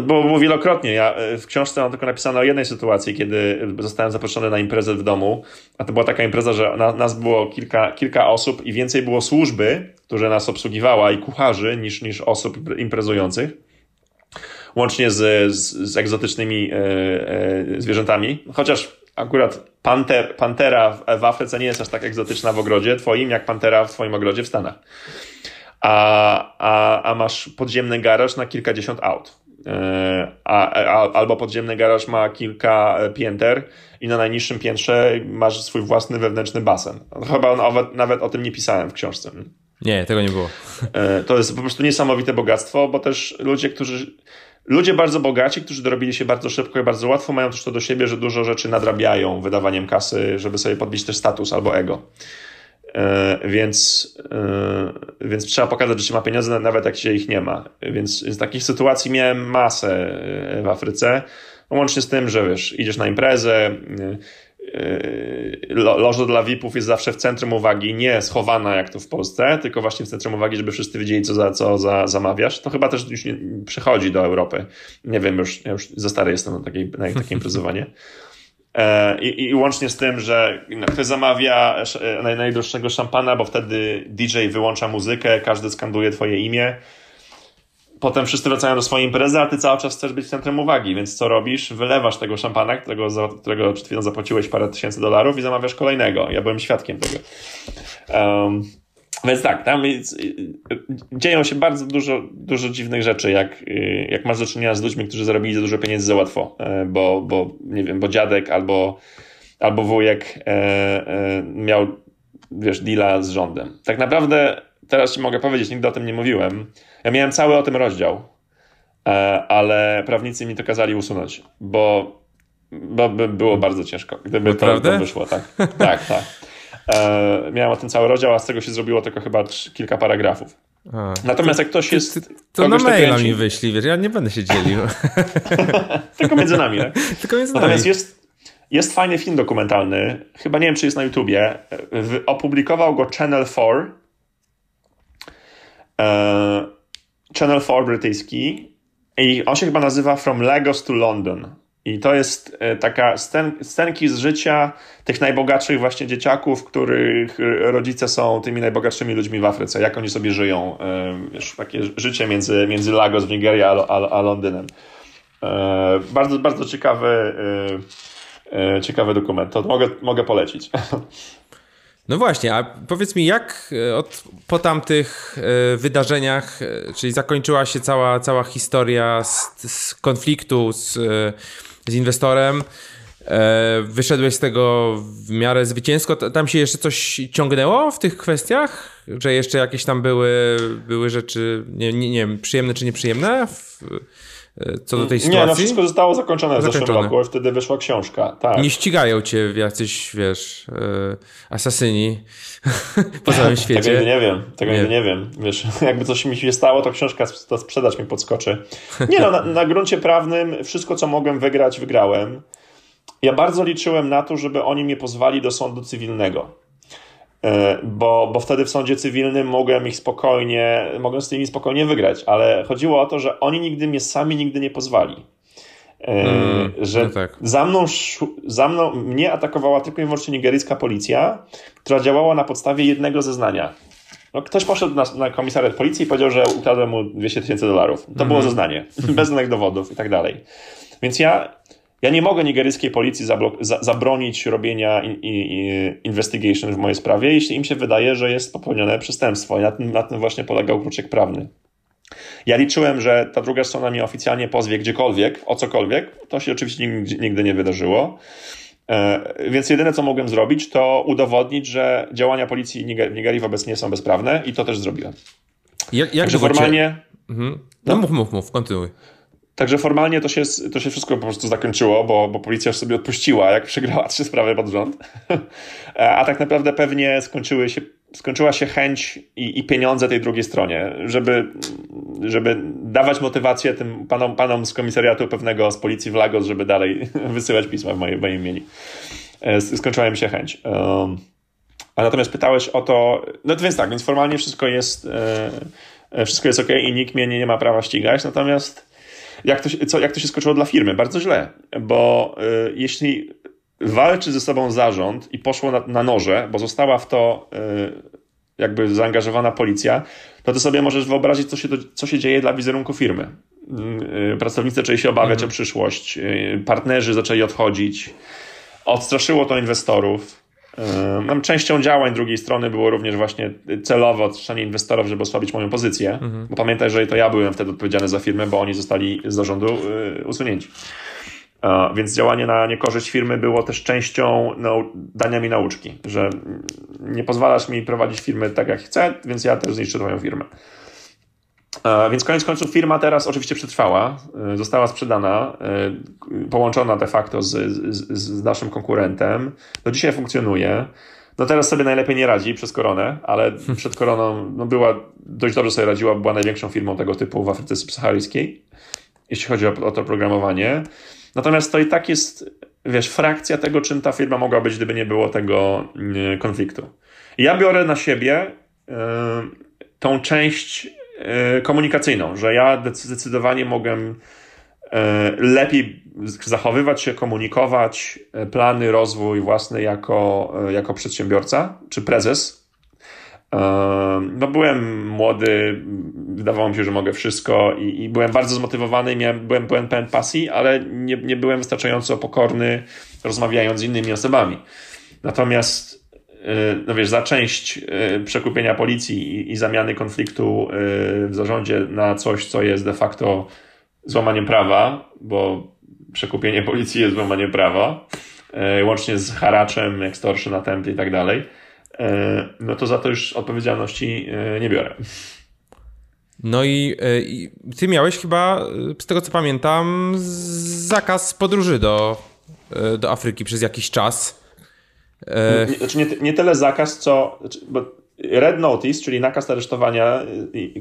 Było wielokrotnie. Ja w książce mam tylko napisano o jednej sytuacji, kiedy zostałem zaproszony na imprezę w domu, a to była taka impreza, że na, nas było kilka, kilka osób i więcej było służby, które nas obsługiwała i kucharzy niż, niż osób imprezujących łącznie z, z, z egzotycznymi e, e, zwierzętami. Chociaż akurat panter, pantera w, w Afryce nie jest aż tak egzotyczna w ogrodzie twoim, jak pantera w twoim ogrodzie w Stanach. A, a, a masz podziemny garaż na kilkadziesiąt aut. E, a, a, albo podziemny garaż ma kilka pięter i na najniższym piętrze masz swój własny wewnętrzny basen. Chyba nawet, nawet o tym nie pisałem w książce. Nie, tego nie było. To jest po prostu niesamowite bogactwo, bo też ludzie, którzy Ludzie bardzo bogaci, którzy dorobili się bardzo szybko i bardzo łatwo, mają też to do siebie, że dużo rzeczy nadrabiają wydawaniem kasy, żeby sobie podbić też status albo ego. E, więc, e, więc trzeba pokazać, że się ma pieniądze, nawet jak się ich nie ma. Więc z takich sytuacji miałem masę e, w Afryce. Łącznie z tym, że wiesz, idziesz na imprezę, loża dla VIP-ów jest zawsze w centrum uwagi, nie schowana jak to w Polsce, tylko właśnie w centrum uwagi, żeby wszyscy wiedzieli, co, za, co za, zamawiasz. To chyba też już nie, przychodzi do Europy. Nie wiem, już, ja już za stary jestem na, takiej, na takie imprezowanie. E, I, I łącznie z tym, że ktoś zamawia e, najdroższego szampana, bo wtedy DJ wyłącza muzykę, każdy skanduje twoje imię potem wszyscy wracają do swojej imprezy, a ty cały czas chcesz być centrum uwagi, więc co robisz? Wylewasz tego szampana, którego, którego przed chwilą zapłaciłeś parę tysięcy dolarów i zamawiasz kolejnego. Ja byłem świadkiem tego. Um, więc tak, tam jest, dzieją się bardzo dużo, dużo dziwnych rzeczy, jak, jak masz do czynienia z ludźmi, którzy zarobili za dużo pieniędzy za łatwo, e, bo, bo nie wiem, bo dziadek albo, albo wujek e, e, miał, wiesz, deala z rządem. Tak naprawdę teraz ci mogę powiedzieć, nigdy o tym nie mówiłem. Ja miałem cały o tym rozdział, ale prawnicy mi to kazali usunąć, bo, bo by było bardzo ciężko, gdyby to, to, wyszło. Tak, tak. tak. E, miałem o tym cały rozdział, a z tego się zrobiło tylko chyba kilka paragrafów. A, Natomiast jak ktoś jest. To, to na maila mi wyślij, wiesz, ja nie będę się dzielił. tylko między nami, tak? Tylko między nami. Natomiast jest, jest fajny film dokumentalny, chyba nie wiem, czy jest na YouTubie. Opublikował go Channel 4 E, Channel 4 brytyjski i on się chyba nazywa From Lagos to London. I to jest e, taka scen, scenki z życia tych najbogatszych właśnie dzieciaków, których rodzice są tymi najbogatszymi ludźmi w Afryce. Jak oni sobie żyją. E, wiesz, takie życie między, między Lagos w Nigerii a, a, a Londynem. Bardzo, bardzo ciekawy, ciekawy dokument. To mogę, mogę polecić. No właśnie, a powiedz mi, jak e, od, po tamtych e, wydarzeniach, e, czyli zakończyła się cała, cała historia z, z konfliktu z, z inwestorem, wyszedłeś z tego w miarę zwycięsko. Tam się jeszcze coś ciągnęło w tych kwestiach? Że jeszcze jakieś tam były, były rzeczy, nie, nie, nie wiem, przyjemne czy nieprzyjemne? W co do tej sytuacji? Nie, no wszystko zostało zakończone, w zeszłym roku, wtedy wyszła książka. Tak. Nie ścigają cię jacyś, wiesz, yy, asasyni po całym świecie. tego nie wiem, tego nie. nie wiem. Wiesz, jakby coś mi się stało, to książka, to sprzedać mi podskoczy. Nie no, na, na gruncie prawnym wszystko, co mogłem wygrać, wygrałem. Ja bardzo liczyłem na to, żeby oni mnie pozwali do sądu cywilnego. E, bo, bo wtedy w sądzie cywilnym mogłem ich spokojnie, mogłem z tymi spokojnie wygrać, ale chodziło o to, że oni nigdy mnie sami nigdy nie pozwali. Mm, że no tak. za, mną, za mną mnie atakowała tylko i wyłącznie nigeryjska policja, która działała na podstawie jednego zeznania. No, ktoś poszedł na, na komisariat policji i powiedział, że ukradłem mu 200 tysięcy dolarów. To mm. było zeznanie, bez żadnych dowodów i tak dalej. Więc ja ja nie mogę nigeryjskiej policji za zabronić robienia in investigation w mojej sprawie, jeśli im się wydaje, że jest popełnione przestępstwo. I na tym, na tym właśnie polegał kruczek prawny. Ja liczyłem, że ta druga strona mnie oficjalnie pozwie gdziekolwiek, o cokolwiek. To się oczywiście nigdy nie wydarzyło. E, więc jedyne, co mogłem zrobić, to udowodnić, że działania policji w Nigerii wobec mnie są bezprawne i to też zrobiłem. Jak, jak Także formalnie... Mhm. No, no mów, mów, mów, kontynuuj. Także formalnie to się, to się wszystko po prostu zakończyło, bo, bo policja już sobie odpuściła, jak przegrała trzy sprawy pod rząd. A tak naprawdę pewnie skończyły się, skończyła się chęć i, i pieniądze tej drugiej stronie, żeby, żeby dawać motywację tym panom, panom z komisariatu pewnego z policji w Lagos, żeby dalej wysyłać pisma w moim, imieniu. E, skończyła im się chęć. A natomiast pytałeś o to, no to więc tak, więc formalnie wszystko jest, wszystko jest ok i nikt mnie nie, nie ma prawa ścigać, natomiast jak to, się, co, jak to się skończyło dla firmy? Bardzo źle, bo jeśli walczy ze sobą zarząd i poszło na, na noże, bo została w to jakby zaangażowana policja, to ty sobie możesz wyobrazić, co się, co się dzieje dla wizerunku firmy. Mm, y, pracownicy zaczęli się obawiać mhm. o przyszłość, y, partnerzy zaczęli odchodzić, odstraszyło to inwestorów. Y, częścią działań drugiej strony było również właśnie celowe odstraszanie inwestorów, żeby osłabić moją pozycję, mhm. bo pamiętaj, że to ja byłem wtedy odpowiedzialny za firmę, bo oni zostali z zarządu usunięci. Więc działanie na niekorzyść firmy było też częścią no, dania mi nauczki, że nie pozwalasz mi prowadzić firmy tak jak chcę, więc ja też zniszczę twoją firmę. Więc koniec końców firma teraz oczywiście przetrwała, e, została sprzedana, e, połączona de facto z, z, z naszym konkurentem. Do dzisiaj funkcjonuje. No teraz sobie najlepiej nie radzi przez koronę, ale przed koroną no była, dość dobrze sobie radziła, była największą firmą tego typu w Afryce Subsaharyjskiej, jeśli chodzi o, o to programowanie. Natomiast to i tak jest, wiesz, frakcja tego, czym ta firma mogła być, gdyby nie było tego mm, konfliktu. Ja biorę na siebie y, tą część komunikacyjną, że ja zdecydowanie mogę y, lepiej zachowywać się, komunikować plany, rozwój własny jako, jako przedsiębiorca czy prezes no byłem młody, wydawało mi się, że mogę wszystko i, i byłem bardzo zmotywowany, miałem, byłem pełen, pasji, ale nie, nie byłem wystarczająco pokorny, rozmawiając z innymi osobami. Natomiast no wiesz, za część y, przekupienia policji i, zamiany konfliktu y, w zarządzie na coś, co jest de facto złamaniem prawa, bo przekupienie policji jest złamaniem prawa, łącznie z haraczem, extortion, attempt i tak dalej no to za to już odpowiedzialności nie biorę. No i, i, ty miałeś chyba, z tego co pamiętam, zakaz podróży do, do Afryki przez jakiś czas. Znaczy nie, nie tyle zakaz, co. Znaczy, bo Red Notice, czyli nakaz aresztowania,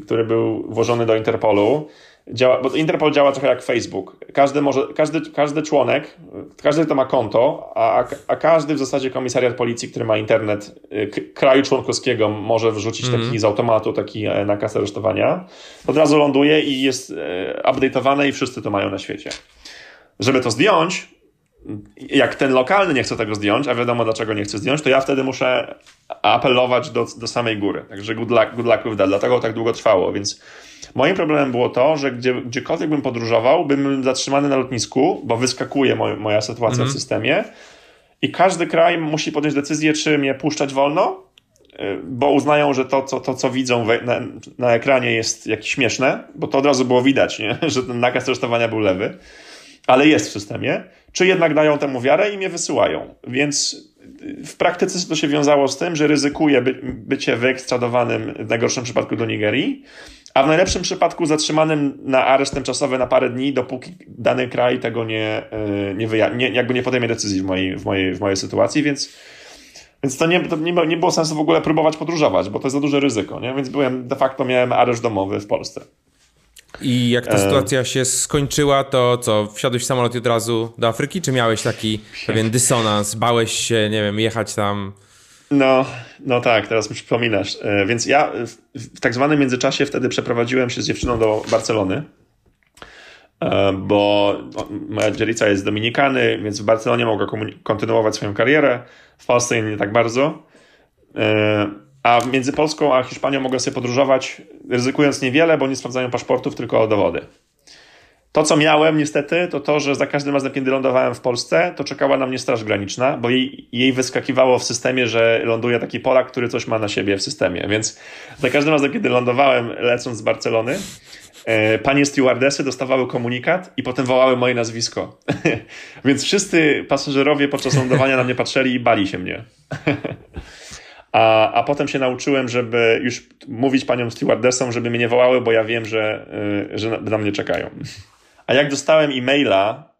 który był włożony do Interpolu, działa, bo Interpol działa trochę jak Facebook. Każdy, może, każdy, każdy członek, każdy, kto ma konto, a, a każdy w zasadzie komisariat policji, który ma internet y, kraju członkowskiego, może wrzucić mm. taki z automatu taki e, nakaz aresztowania, od razu ląduje i jest e, update'owane i wszyscy to mają na świecie. Żeby to zdjąć, jak ten lokalny nie chce tego zdjąć, a wiadomo dlaczego nie chce zdjąć, to ja wtedy muszę apelować do, do samej góry. Także good luck, good luck with that. Dlatego tak długo trwało, więc Moim problemem było to, że gdzie, gdziekolwiek bym podróżował, bym zatrzymany na lotnisku, bo wyskakuje moj, moja sytuacja w mhm. systemie i każdy kraj musi podjąć decyzję, czy mnie puszczać wolno, y, bo uznają, że to, co, to, co widzą na, na, ekranie jest jakieś śmieszne, bo to od razu było widać, nie? że ten nakaz aresztowania był lewy, ale jest w systemie, czy jednak dają temu wiarę i mnie wysyłają. Więc y, w praktyce to się wiązało z tym, że ryzykuję by, bycie wyekstradowanym w najgorszym przypadku do Nigerii, a w najlepszym przypadku zatrzymanym na areszt tymczasowy na parę dni, dopóki dany kraj tego nie, e, nie, wyja- nie jakby nie podejmie decyzji w mojej, w mojej, w mojej sytuacji, więc, więc to, nie, to nie, nie było sensu w ogóle próbować podróżować, bo to jest za duże ryzyko, nie? więc byłem, de facto miałem areszt domowy w Polsce. I jak ta e, sytuacja się skończyła, to co, wsiadłeś w samolot od razu do Afryki, czy miałeś taki pewien dysonans, bałeś się, nie wiem, jechać tam... No, no tak, teraz mi przypominasz. E, więc ja w tak zwanym międzyczasie wtedy przeprowadziłem się z dziewczyną do Barcelony, e, bo moja dzielnica jest z Dominikany, więc w Barcelonie mogła kontynuować swoją karierę, w Polsce nie tak bardzo. A między Polską a Hiszpanią mogę sobie podróżować, ryzykując niewiele, bo nie sprawdzają paszportów, tylko dowody. To, co miałem niestety, to to, że za każdym razem, kiedy lądowałem w Polsce, to czekała na mnie Straż Graniczna, bo jej, jej wyskakiwało w systemie, że ląduje taki Polak, który coś ma na siebie w systemie. Więc za każdym razem, kiedy lądowałem lecąc z Barcelony, e, panie stewardesy dostawały komunikat i potem wołały moje nazwisko. Więc wszyscy pasażerowie podczas lądowania na mnie patrzyli i bali się mnie. A, a potem się nauczyłem, żeby już mówić paniom stewardesom, żeby mnie nie wołały, bo ja wiem, że, e, że na, na mnie czekają. A jak dostałem e-maila,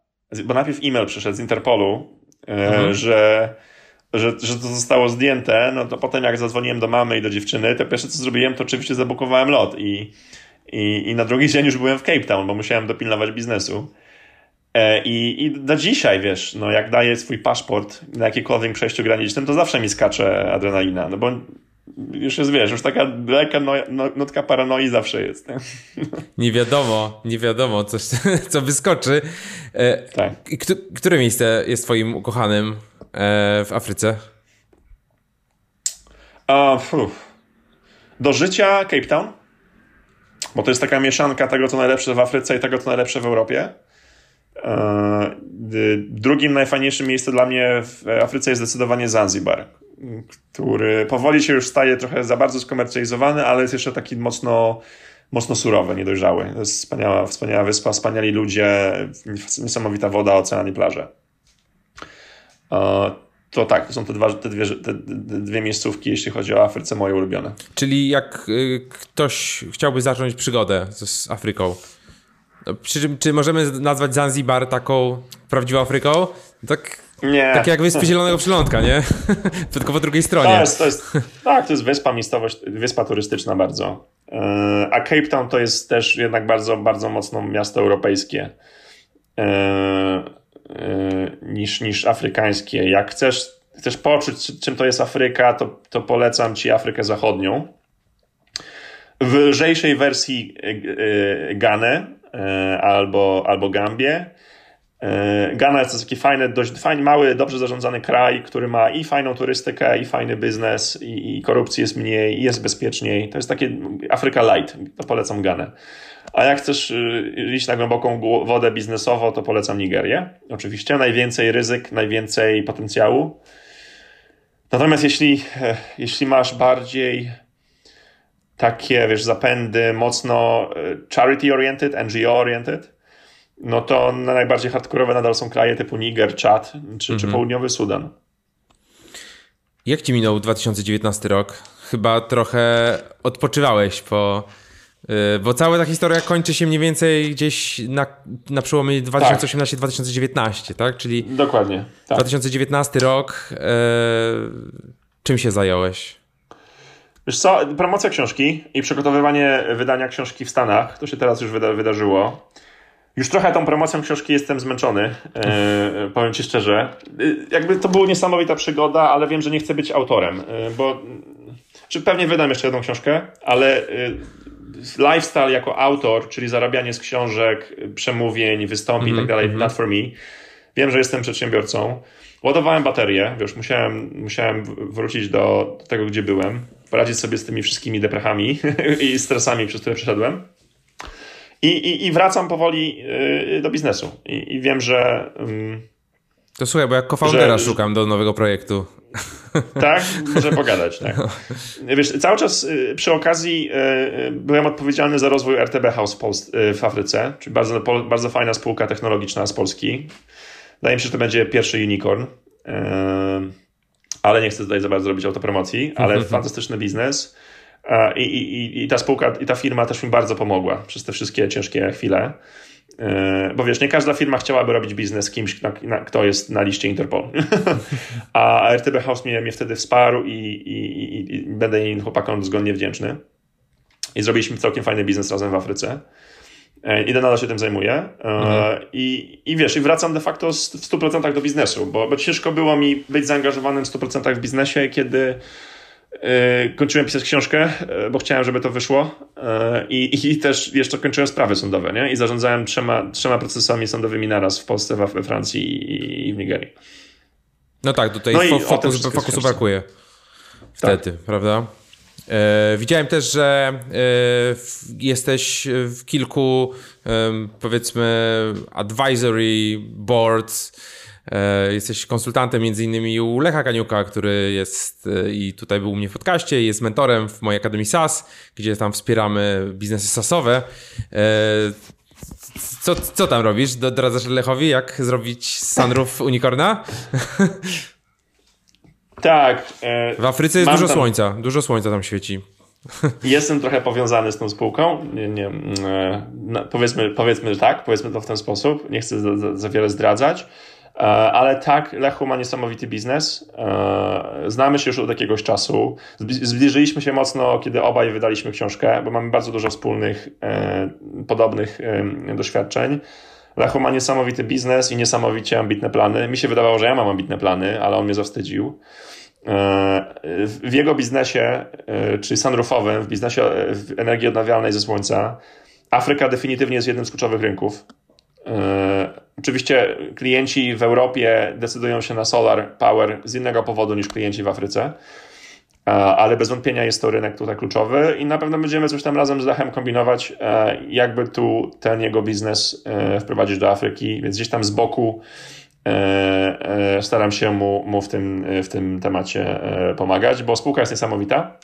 bo najpierw e-mail przyszedł z Interpolu, e, mhm. że, że, że to zostało zdjęte, no to potem jak zadzwoniłem do mamy i do dziewczyny, to pierwsze co zrobiłem, to oczywiście zabukowałem lot i, i, i na drugi dzień już byłem w Cape Town, bo musiałem dopilnować biznesu. E, I, I do dzisiaj, wiesz, no jak daję swój paszport na jakiekolwiek przejściu granicznym, to zawsze mi skacze adrenalina, no bo już jest, wiesz, już taka lekka no, no, notka paranoi zawsze jest. Nie? nie wiadomo, nie wiadomo, coś, co wyskoczy. E, tak. Które miejsce jest twoim ukochanym e, w Afryce? A, Do życia Cape Town, bo to jest taka mieszanka tego, co najlepsze w Afryce i tego, co najlepsze w Europie. E, drugim najfajniejszym miejscem dla mnie w Afryce jest zdecydowanie Zanzibar, który powoli się już staje trochę za bardzo skomercjalizowany, ale jest jeszcze taki mocno, mocno surowy, niedojrzały. To jest wspaniała, wspaniała wyspa, wspaniali ludzie, niesamowita woda, ocean i plaże. E, to tak, to są te, dwa, te, dwie, te dwie miejscówki, jeśli chodzi o Afryce, moje ulubione. Czyli jak y, ktoś chciałby zacząć przygodę z Afryką, no, czy, czy możemy nazwać Zanzibar taką prawdziwą Afryką? Tak, nie. Tak jak Wyspy Zielonego Przylądka, nie? Tylko po drugiej stronie. To jest, to jest, tak, to jest wyspa miejscowość, wyspa turystyczna bardzo. E, a Cape Town to jest też jednak bardzo, bardzo mocno miasto europejskie e, e, niż, niż afrykańskie. Jak chcesz, chcesz poczuć, czym to jest Afryka, to, to polecam ci Afrykę Zachodnią. W lżejszej wersji Ganę, albo, albo Gambię. E, Ghana jest to taki fajny, dość fajny, mały, dobrze zarządzany kraj, który ma i fajną turystykę, i fajny biznes, i, i korupcji jest mniej, i jest bezpieczniej. To jest takie Afryka Light, to polecam Ganę. A jak chcesz y, iść na głęboką wodę biznesowo, to polecam Nigerię. Oczywiście najwięcej ryzyk, najwięcej potencjału. Natomiast jeśli, e, jeśli masz bardziej takie, wiesz, zapędy mocno e, charity-oriented, NGO-oriented, no to najbardziej hardkorowe nadal są kraje typu Niger, Czad czy, czy mhm. Południowy Sudan. Jak ci minął 2019 rok? Chyba trochę odpoczywałeś po... E, bo cała ta historia kończy się mniej więcej gdzieś na, na przełomie 2018-2019, tak. tak? Czyli Dokładnie. Tak. 2019 rok. E, czym się zająłeś? Wiesz co, promocja książki i przygotowywanie wydania książki w Stanach, to się teraz już wyda wydarzyło. Już trochę tą promocją książki jestem zmęczony, e, powiem ci szczerze. E, jakby to była niesamowita przygoda, ale wiem, że nie chcę być autorem, e, bo czy pewnie wydam jeszcze jedną książkę, ale e, lifestyle jako autor, czyli zarabianie z książek, przemówień, wystąpień mm -hmm, itd., mm -hmm. not for me. Wiem, że jestem przedsiębiorcą. Ładowałem baterię, wiesz, musiałem, musiałem wrócić do, do tego, gdzie byłem poradzić sobie z tymi wszystkimi deprechami i stresami, przez które przeszedłem. I, i, i wracam powoli y, do biznesu. I, i wiem, że. To słuchaj, bo jak co-foundera szukam do nowego projektu. Tak, może pogadać, tak. Wiesz, cały czas y, przy okazji y, byłem odpowiedzialny za rozwój RTB House w Afryce, czyli bardzo, bardzo fajna spółka technologiczna z Polski. Wydaje mi się, że to będzie pierwszy unicorn ale nie chcę tutaj za bardzo zrobić autopromocji, ale mhm. fantastyczny biznes. I, i, I ta spółka, i ta firma też mi bardzo pomogła przez te wszystkie ciężkie chwile. E, bo wiesz, nie każda firma chciałaby robić biznes z kimś, na, na, kto jest na liście Interpol. A RTB House mnie, mnie wtedy wsparł i, i, i będę im chłopakom zgodnie wdzięczny. I zrobiliśmy całkiem fajny biznes razem w Afryce. E, I nadal się tym zajmuję. E, mhm. I, I wiesz, i wracam de facto w 100% do biznesu, bo, bo ciężko było mi być zaangażowanym w 100% w biznesie, kiedy e, kończyłem pisać książkę, bo chciałem, żeby to wyszło i, i też jeszcze kończyłem sprawy sądowe, nie? I zarządzałem trzema, trzema procesami sądowymi naraz w Polsce, we Francji i w Nigerii. No tak, tutaj no fokus, fokusu brakuje wtedy, tak. prawda? E, widziałem też, że e, jesteś w kilku, powiedzmy, advisory boards. E, jesteś konsultantem między innymi u Lecha Kaniuka, który jest i tutaj był u mnie w podcaście, jest mentorem w mojej Akademii SAS, gdzie tam wspieramy biznesy SASowe. Co, co tam robisz? Doradzasz Lechowi, jak zrobić sunroof unicorna? Tak. E, w Afryce jest dużo tam, słońca, dużo słońca tam świeci. Jestem trochę powiązany z tą spółką. Nie, nie, no, powiedzmy, powiedzmy tak, powiedzmy to w ten sposób. Nie chcę za, za, za wiele zdradzać. E, ale tak, Lechu ma niesamowity biznes. Znamy się już od jakiegoś czasu. Zbliżyliśmy się mocno, kiedy obaj wydaliśmy książkę, bo mamy bardzo dużo wspólnych, podobnych doświadczeń. Lechu ma niesamowity biznes i niesamowicie ambitne plany. Mi się wydawało, że ja mam ambitne plany, ale on mnie zawstydził. E, w jego biznesie, e, czyli sunroofowym, w biznesie w energii odnawialnej ze słońca, Afryka definitywnie jest jednym z kluczowych rynków. Oczywiście klienci w Europie decydują się na solar power z innego powodu niż klienci w Afryce ale bez wątpienia jest to rynek tutaj kluczowy i na pewno będziemy coś tam razem z Lechem kombinować, e, jakby tu ten jego biznes e, wprowadzić do Afryki, więc gdzieś tam z boku e, staram się mu, mu w, tym, w tym temacie pomagać, bo spółka jest niesamowita.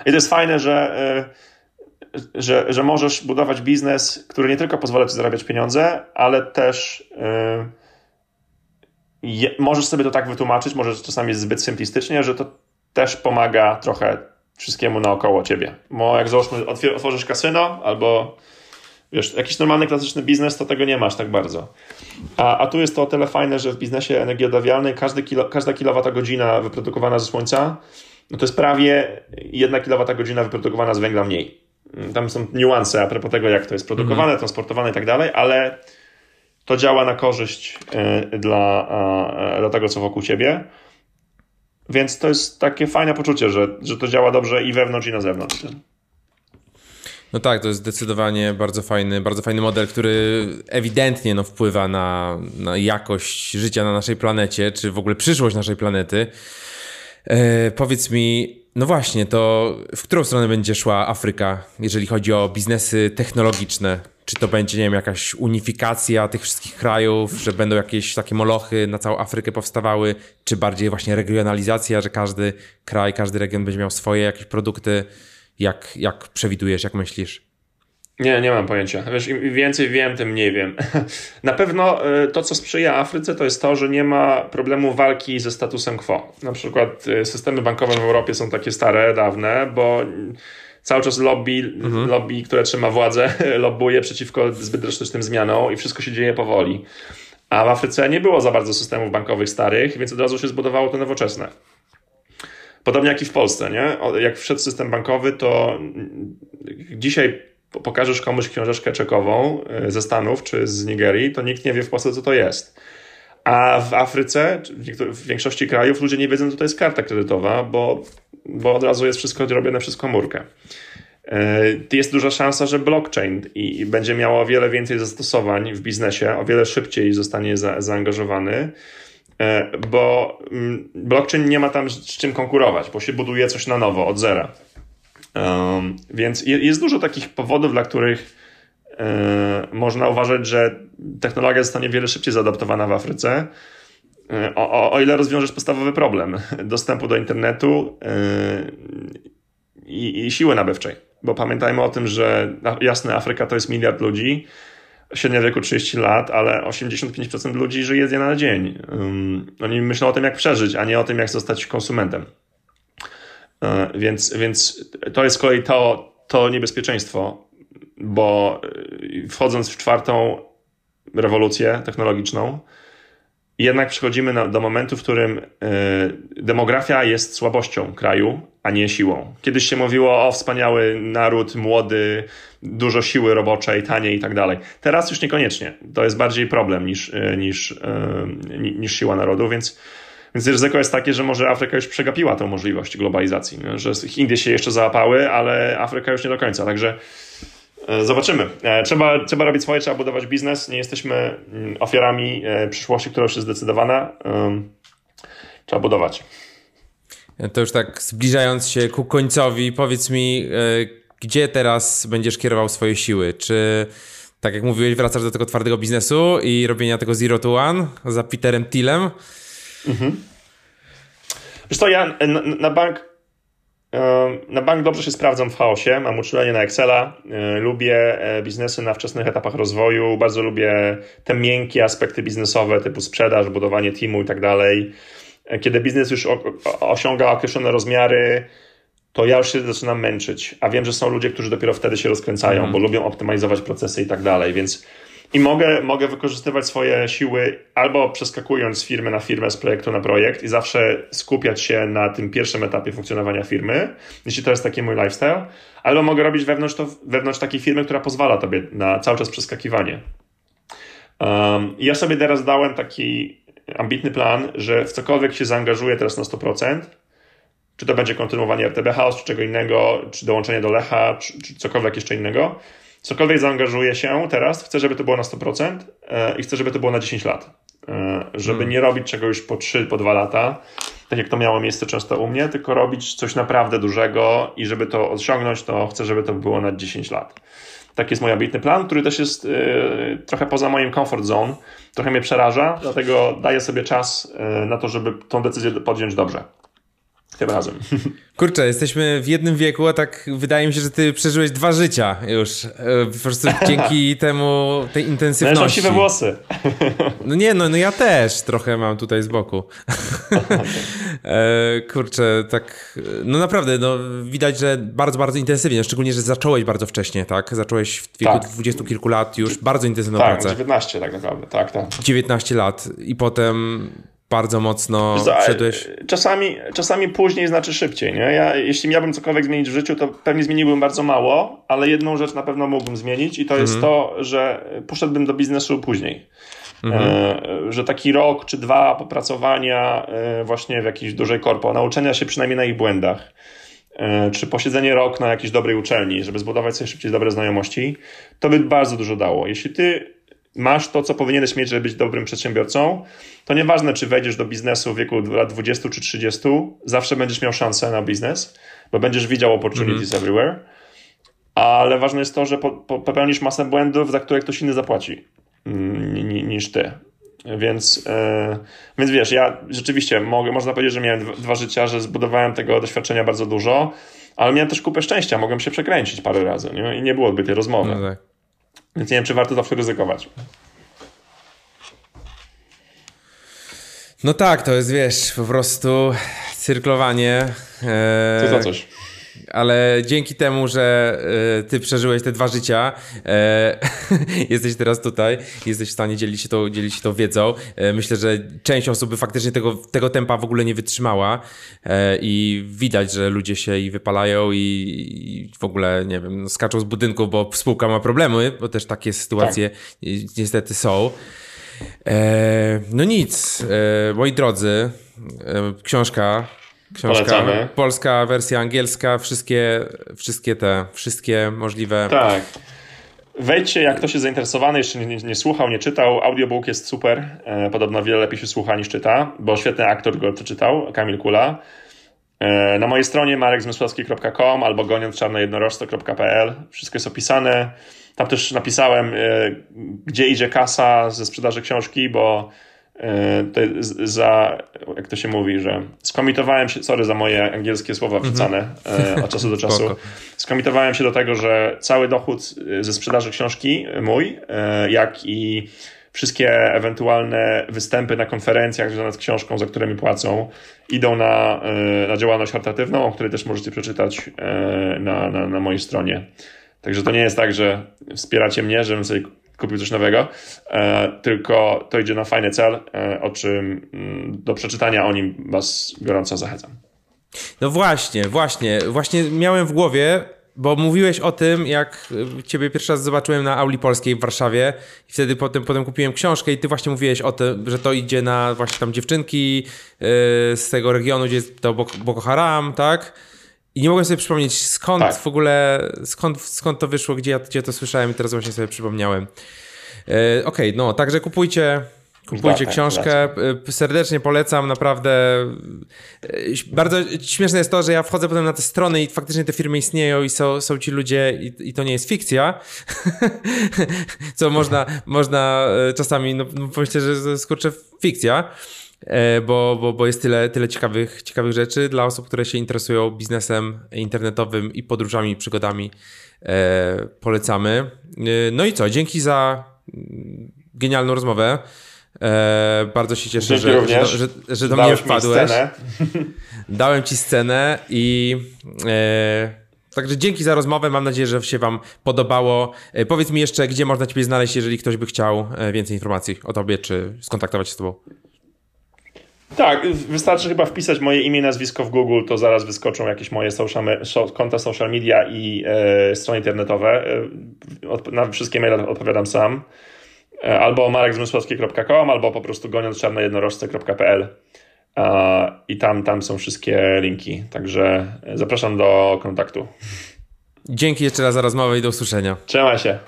I to jest fajne, że, że, że możesz budować biznes, który nie tylko pozwala ci zarabiać pieniądze, ale też możesz sobie to tak wytłumaczyć, może czasami zbyt simplistycznie, że to też pomaga trochę wszystkiemu naokoło ciebie. Bo jak załóżmy, otworzysz kasyno albo wiesz, jakiś normalny, klasyczny biznes, to tego nie masz tak bardzo. A, a tu jest to o tyle fajne, że w biznesie energii odnawialnej każdy kilo, każda kilowatogodzina wyprodukowana ze słońca, no to jest prawie jedna kilowatogodzina wyprodukowana z węgla mniej. Tam są niuanse a propos tego, jak to jest produkowane, mhm. transportowane i tak dalej, ale to działa na korzyść y, dla, y, dla tego, co wokół ciebie. Więc to jest takie fajne poczucie, że, że to działa dobrze i wewnątrz, i na zewnątrz. No tak, to jest zdecydowanie bardzo fajny, bardzo fajny model, który ewidentnie no, wpływa na, na jakość życia na naszej planecie, czy w ogóle przyszłość naszej planety. E, powiedz mi, no właśnie, to w którą stronę będzie szła Afryka, jeżeli chodzi o biznesy technologiczne? Czy to będzie, nie wiem, jakaś unifikacja tych wszystkich krajów, że będą jakieś takie molochy na całą Afrykę powstawały, czy bardziej właśnie regionalizacja, że każdy kraj, każdy region będzie miał swoje jakieś produkty? Jak, jak przewidujesz, jak myślisz? Nie, nie mam pojęcia. Wiesz, im więcej wiem, tym mniej wiem. Na pewno y, to, co sprzyja Afryce, to jest to, że nie ma problemu walki ze statusem quo. Na przykład y, systemy bankowe w Europie są takie stare, dawne, bo cały czas lobby, mhm. lobby które trzyma władzę, lobbuje przeciwko zbyt drastycznym zmianom i wszystko się dzieje powoli. A w Afryce nie było za bardzo systemów bankowych starych, więc od razu się zbudowało to nowoczesne. Podobnie jak i w Polsce, nie? Jak wszedł system bankowy, to dzisiaj pokażesz komuś książeczkę czekową e, ze Stanów czy z Nigerii, to nikt nie wie w Polsce, co to jest. A w Afryce, w większości krajów, ludzie nie wiedzą, co to jest karta kredytowa, bo, bo od razu jest wszystko robione przez komórkę. E, jest duża szansa, że blockchain i, będzie miało o wiele więcej zastosowań w biznesie, o wiele szybciej zostanie za, zaangażowany, e, bo mm, blockchain nie ma tam z czym konkurować, bo się buduje coś na nowo, od zera. Um, więc jest dużo takich powodów, dla których można uważać, że technologia zostanie wiele szybciej zaadaptowana w Afryce, e, o, o, o ile rozwiążesz podstawowy problem dostępu do internetu e, i, i siły nabywczej. Bo pamiętajmy o tym, że jasne, Afryka to jest miliard ludzi, średnia wieku 30 lat, ale 85% ludzi żyje z dnia na dzień. Um, oni myślą o tym, jak przeżyć, a nie o tym, jak zostać konsumentem. E, więc, więc to jest z kolei to, to niebezpieczeństwo, bo e, wchodząc w czwartą rewolucję technologiczną, jednak przechodzimy na, do momentu, w którym y, demografia jest słabością kraju, a nie siłą. Kiedyś się mówiło o wspaniały naród, młody, dużo siły roboczej, taniej i tak dalej. Teraz już niekoniecznie. To jest bardziej problem niż, y, niż, y, niż siła narodu, więc więc ryzyko jest takie, że może Afryka już przegapiła tę możliwość globalizacji, że Indie się jeszcze załapały, ale Afryka już nie do końca. Także zobaczymy. E, trzeba, trzeba robić swoje, trzeba budować biznes. Nie jesteśmy mm, ofiarami e, przyszłości, która już jest zdecydowana. Trzeba budować. To już tak zbliżając się ku końcowi, powiedz mi, gdzie teraz będziesz kierował swoje siły? Czy tak jak mówiłeś, wracasz do tego twardego biznesu i robienia tego zero to one za Peterem Tillem? Mhm. Wiesz co, ja na, na bank na bank dobrze się sprawdzam w chaosie, mam uczulenie na Excela, e, lubię e, biznesy na wczesnych etapach rozwoju, bardzo lubię te miękkie aspekty biznesowe typu sprzedaż, budowanie teamu i tak dalej. E, kiedy biznes już osiąga określone rozmiary, to ja już się zaczynam męczyć, a wiem, że są ludzie, którzy dopiero wtedy się rozkręcają, mm. bo lubią optymalizować procesy i tak dalej, więc i mogę, mogę wykorzystywać swoje siły albo przeskakując z firmy na firmę, z projektu na projekt i zawsze skupiać się na tym pierwszym etapie funkcjonowania firmy, jeśli to jest taki mój lifestyle, albo mogę robić wewnątrz, to, wewnątrz takiej firmy, która pozwala tobie na cały czas przeskakiwanie. Um, ja sobie teraz dałem taki ambitny plan, że w cokolwiek się zaangażuję teraz na 100%, czy to będzie kontynuowanie RTB House, czy czego innego, czy dołączenie do Lecha, czy, czy cokolwiek jeszcze innego, cokolwiek zaangażuję się teraz, chcę, żeby to było na 100% e, i chcę, żeby to było na 10 lat. E, żeby hmm. nie robić czegoś po 3, po 2 lata, tak jak to miało miejsce często u mnie, tylko robić coś naprawdę dużego i żeby to osiągnąć, to chcę, żeby to było na 10 lat. Taki jest mój ambitny plan, który też jest y, trochę poza moim comfort zone. Trochę mnie przeraża, dlatego daję sobie czas y, na to, żeby tą decyzję podjąć dobrze tym razem. Kurczę, jesteśmy w jednym wieku, a tak wydaje mi się, że ty przeżyłeś dwa życia już. E, po prostu dzięki temu, tej intensywności. Masz siwe włosy. No nie, no, no ja też trochę mam tutaj z boku. E, kurczę, tak, no naprawdę, no widać, że bardzo, bardzo intensywnie, szczególnie, że zacząłeś bardzo wcześnie, tak? Zacząłeś w wieku tak. 20 kilku lat już bardzo intensywną tak, pracę. 19 tak naprawdę, tak, tak. 19 lat i potem bardzo mocno wszedłeś? Czasami, czasami później znaczy szybciej. Nie? Ja, jeśli miałbym cokolwiek zmienić w życiu, to pewnie zmieniłbym bardzo mało, ale jedną rzecz na pewno mógłbym zmienić i to jest mhm. to, że poszedłbym do biznesu później. Mhm. E, że taki rok czy dwa popracowania e, właśnie w jakiejś dużej korpo, nauczenia się przynajmniej na ich błędach, e, czy posiedzenie rok na jakiejś dobrej uczelni, żeby zbudować sobie szybciej dobre znajomości, to by bardzo dużo dało. Jeśli ty masz to, co powinieneś mieć, żeby być dobrym przedsiębiorcą, to nieważne, czy wejdziesz do biznesu w wieku lat 20 czy 30, zawsze będziesz miał szansę na biznes, bo będziesz widział opportunities mm. everywhere, ale ważne jest to, że po, po, popełnisz masę błędów, za które ktoś inny zapłaci mm, niż ty. Więc, yy, więc wiesz, ja rzeczywiście mogę, można powiedzieć, że miałem dwa życia, że zbudowałem tego doświadczenia bardzo dużo, ale miałem też kupę szczęścia, mogłem się przekręcić parę razy nie? i nie byłoby tej rozmowy. No tak. Więc nie wiem, czy warto zawsze ryzykować. No tak, to jest, wiesz, po prostu cyrklowanie. E, to za coś. Ale dzięki temu, że e, ty przeżyłeś te dwa życia, e, jesteś teraz tutaj, jesteś w stanie dzielić się, to, dzielić się tą wiedzą. E, myślę, że część osób by faktycznie tego, tego tempa w ogóle nie wytrzymała e, i widać, że ludzie się i wypalają i, i w ogóle, nie wiem, no, skaczą z budynku, bo spółka ma problemy, bo też takie sytuacje tak. niestety są. No nic, moi drodzy, książka, książka, Polecamy. polska wersja angielska, wszystkie, wszystkie te, wszystkie możliwe. Tak. Wejdźcie, jak ktoś jest zainteresowany, jeszcze nie, nie, słuchał, nie czytał. Audiobook jest super. E, podobno wiele lepiej się słucha niż czyta, bo świetny aktor go przeczytał, Kamil Kula. E, na mojej stronie marekzmysłowski.com albo goniąc.czarnejednorożce.pl wszystko jest opisane. Tam też napisałem, e, gdzie idzie kasa ze sprzedaży książki, bo za, jak to się mówi, że skomitowałem się, sorry za moje angielskie słowa wrzucane mm-hmm. od czasu do czasu, skomitowałem się do tego, że cały dochód ze sprzedaży książki mój, jak i wszystkie ewentualne występy na konferencjach związane z książką, za które mi płacą, idą na, na działalność charytatywną, o której też możecie przeczytać na, na, na mojej stronie. Także to nie jest tak, że wspieracie mnie, żebym sobie kupił coś nowego, e, tylko to idzie na fajny cel, e, o czym mm, do przeczytania o nim Was gorąco zachęcam. No właśnie, właśnie, właśnie miałem w głowie, bo mówiłeś o tym, jak ciebie pierwszy raz zobaczyłem na Auli Polskiej w Warszawie i wtedy potem, potem kupiłem książkę i ty właśnie mówiłeś o tym, że to idzie na właśnie tam dziewczynki yy, z tego regionu, gdzie jest to Boko Haram, tak? I nie mogłem sobie przypomnieć, skąd tak. w ogóle, skąd, skąd to wyszło, gdzie ja, gdzie to słyszałem i teraz właśnie sobie przypomniałem. E, Okej, okay, no, także kupujcie, Kupujcie tak, książkę, tak. serdecznie polecam, naprawdę. E, bardzo śmieszne jest to, że ja wchodzę potem na te strony i faktycznie te firmy istnieją i są, są ci ludzie i, i to nie jest fikcja, co można, można czasami, no, no pomyśleć, że to jest kurczę fikcja, bo, bo, bo jest tyle, tyle ciekawych, ciekawych rzeczy dla osób, które się interesują biznesem internetowym i podróżami, i przygodami. E, polecamy. E, no i co, dzięki za mm, genialną rozmowę. E, bardzo się cieszę, że, że, że, że, do mnie wpadłeś. Dałem ci scenę i e, Także dzięki za rozmowę. Mam nadzieję, że się Wam podobało. E, powiedz mi jeszcze, gdzie można Ciebie znaleźć, jeżeli ktoś by chciał więcej informacji o Tobie, czy skontaktować się z Tobą. Tak, wystarczy chyba wpisać moje imię, nazwisko w Google, to zaraz wyskoczą jakieś moje social, konta social media i e, strony internetowe. E, od, na wszystkie maile odpowiadam sam. albo marekzmysłowski.com, albo po prostu goniąc-czarnojednorożce.pl i tam, tam są wszystkie linki. Także zapraszam do kontaktu. Dzięki jeszcze raz za rozmowę i do usłyszenia. Trzymaj się.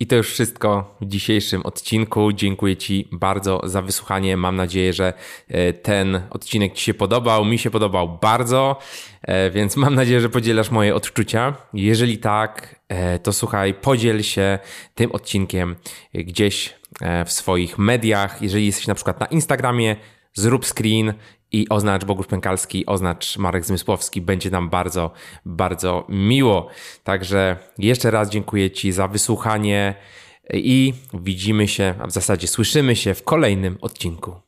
I to już wszystko w dzisiejszym odcinku. Dziękuję Ci bardzo za wysłuchanie. Mam nadzieję, że e, ten odcinek Ci się podobał. Mi się podobał bardzo, e, więc mam nadzieję, że podzielasz moje odczucia. Jeżeli tak, e, to słuchaj, podziel się tym odcinkiem gdzieś w swoich mediach. Jeżeli jesteś na przykład na Instagramie, zrób screen i oznacz Bogusz Pękalski, oznacz Marek Zmysłowski. Będzie nam bardzo, bardzo miło. Także jeszcze raz dziękuję Ci za wysłuchanie i widzimy się, a w zasadzie słyszymy się w kolejnym odcinku.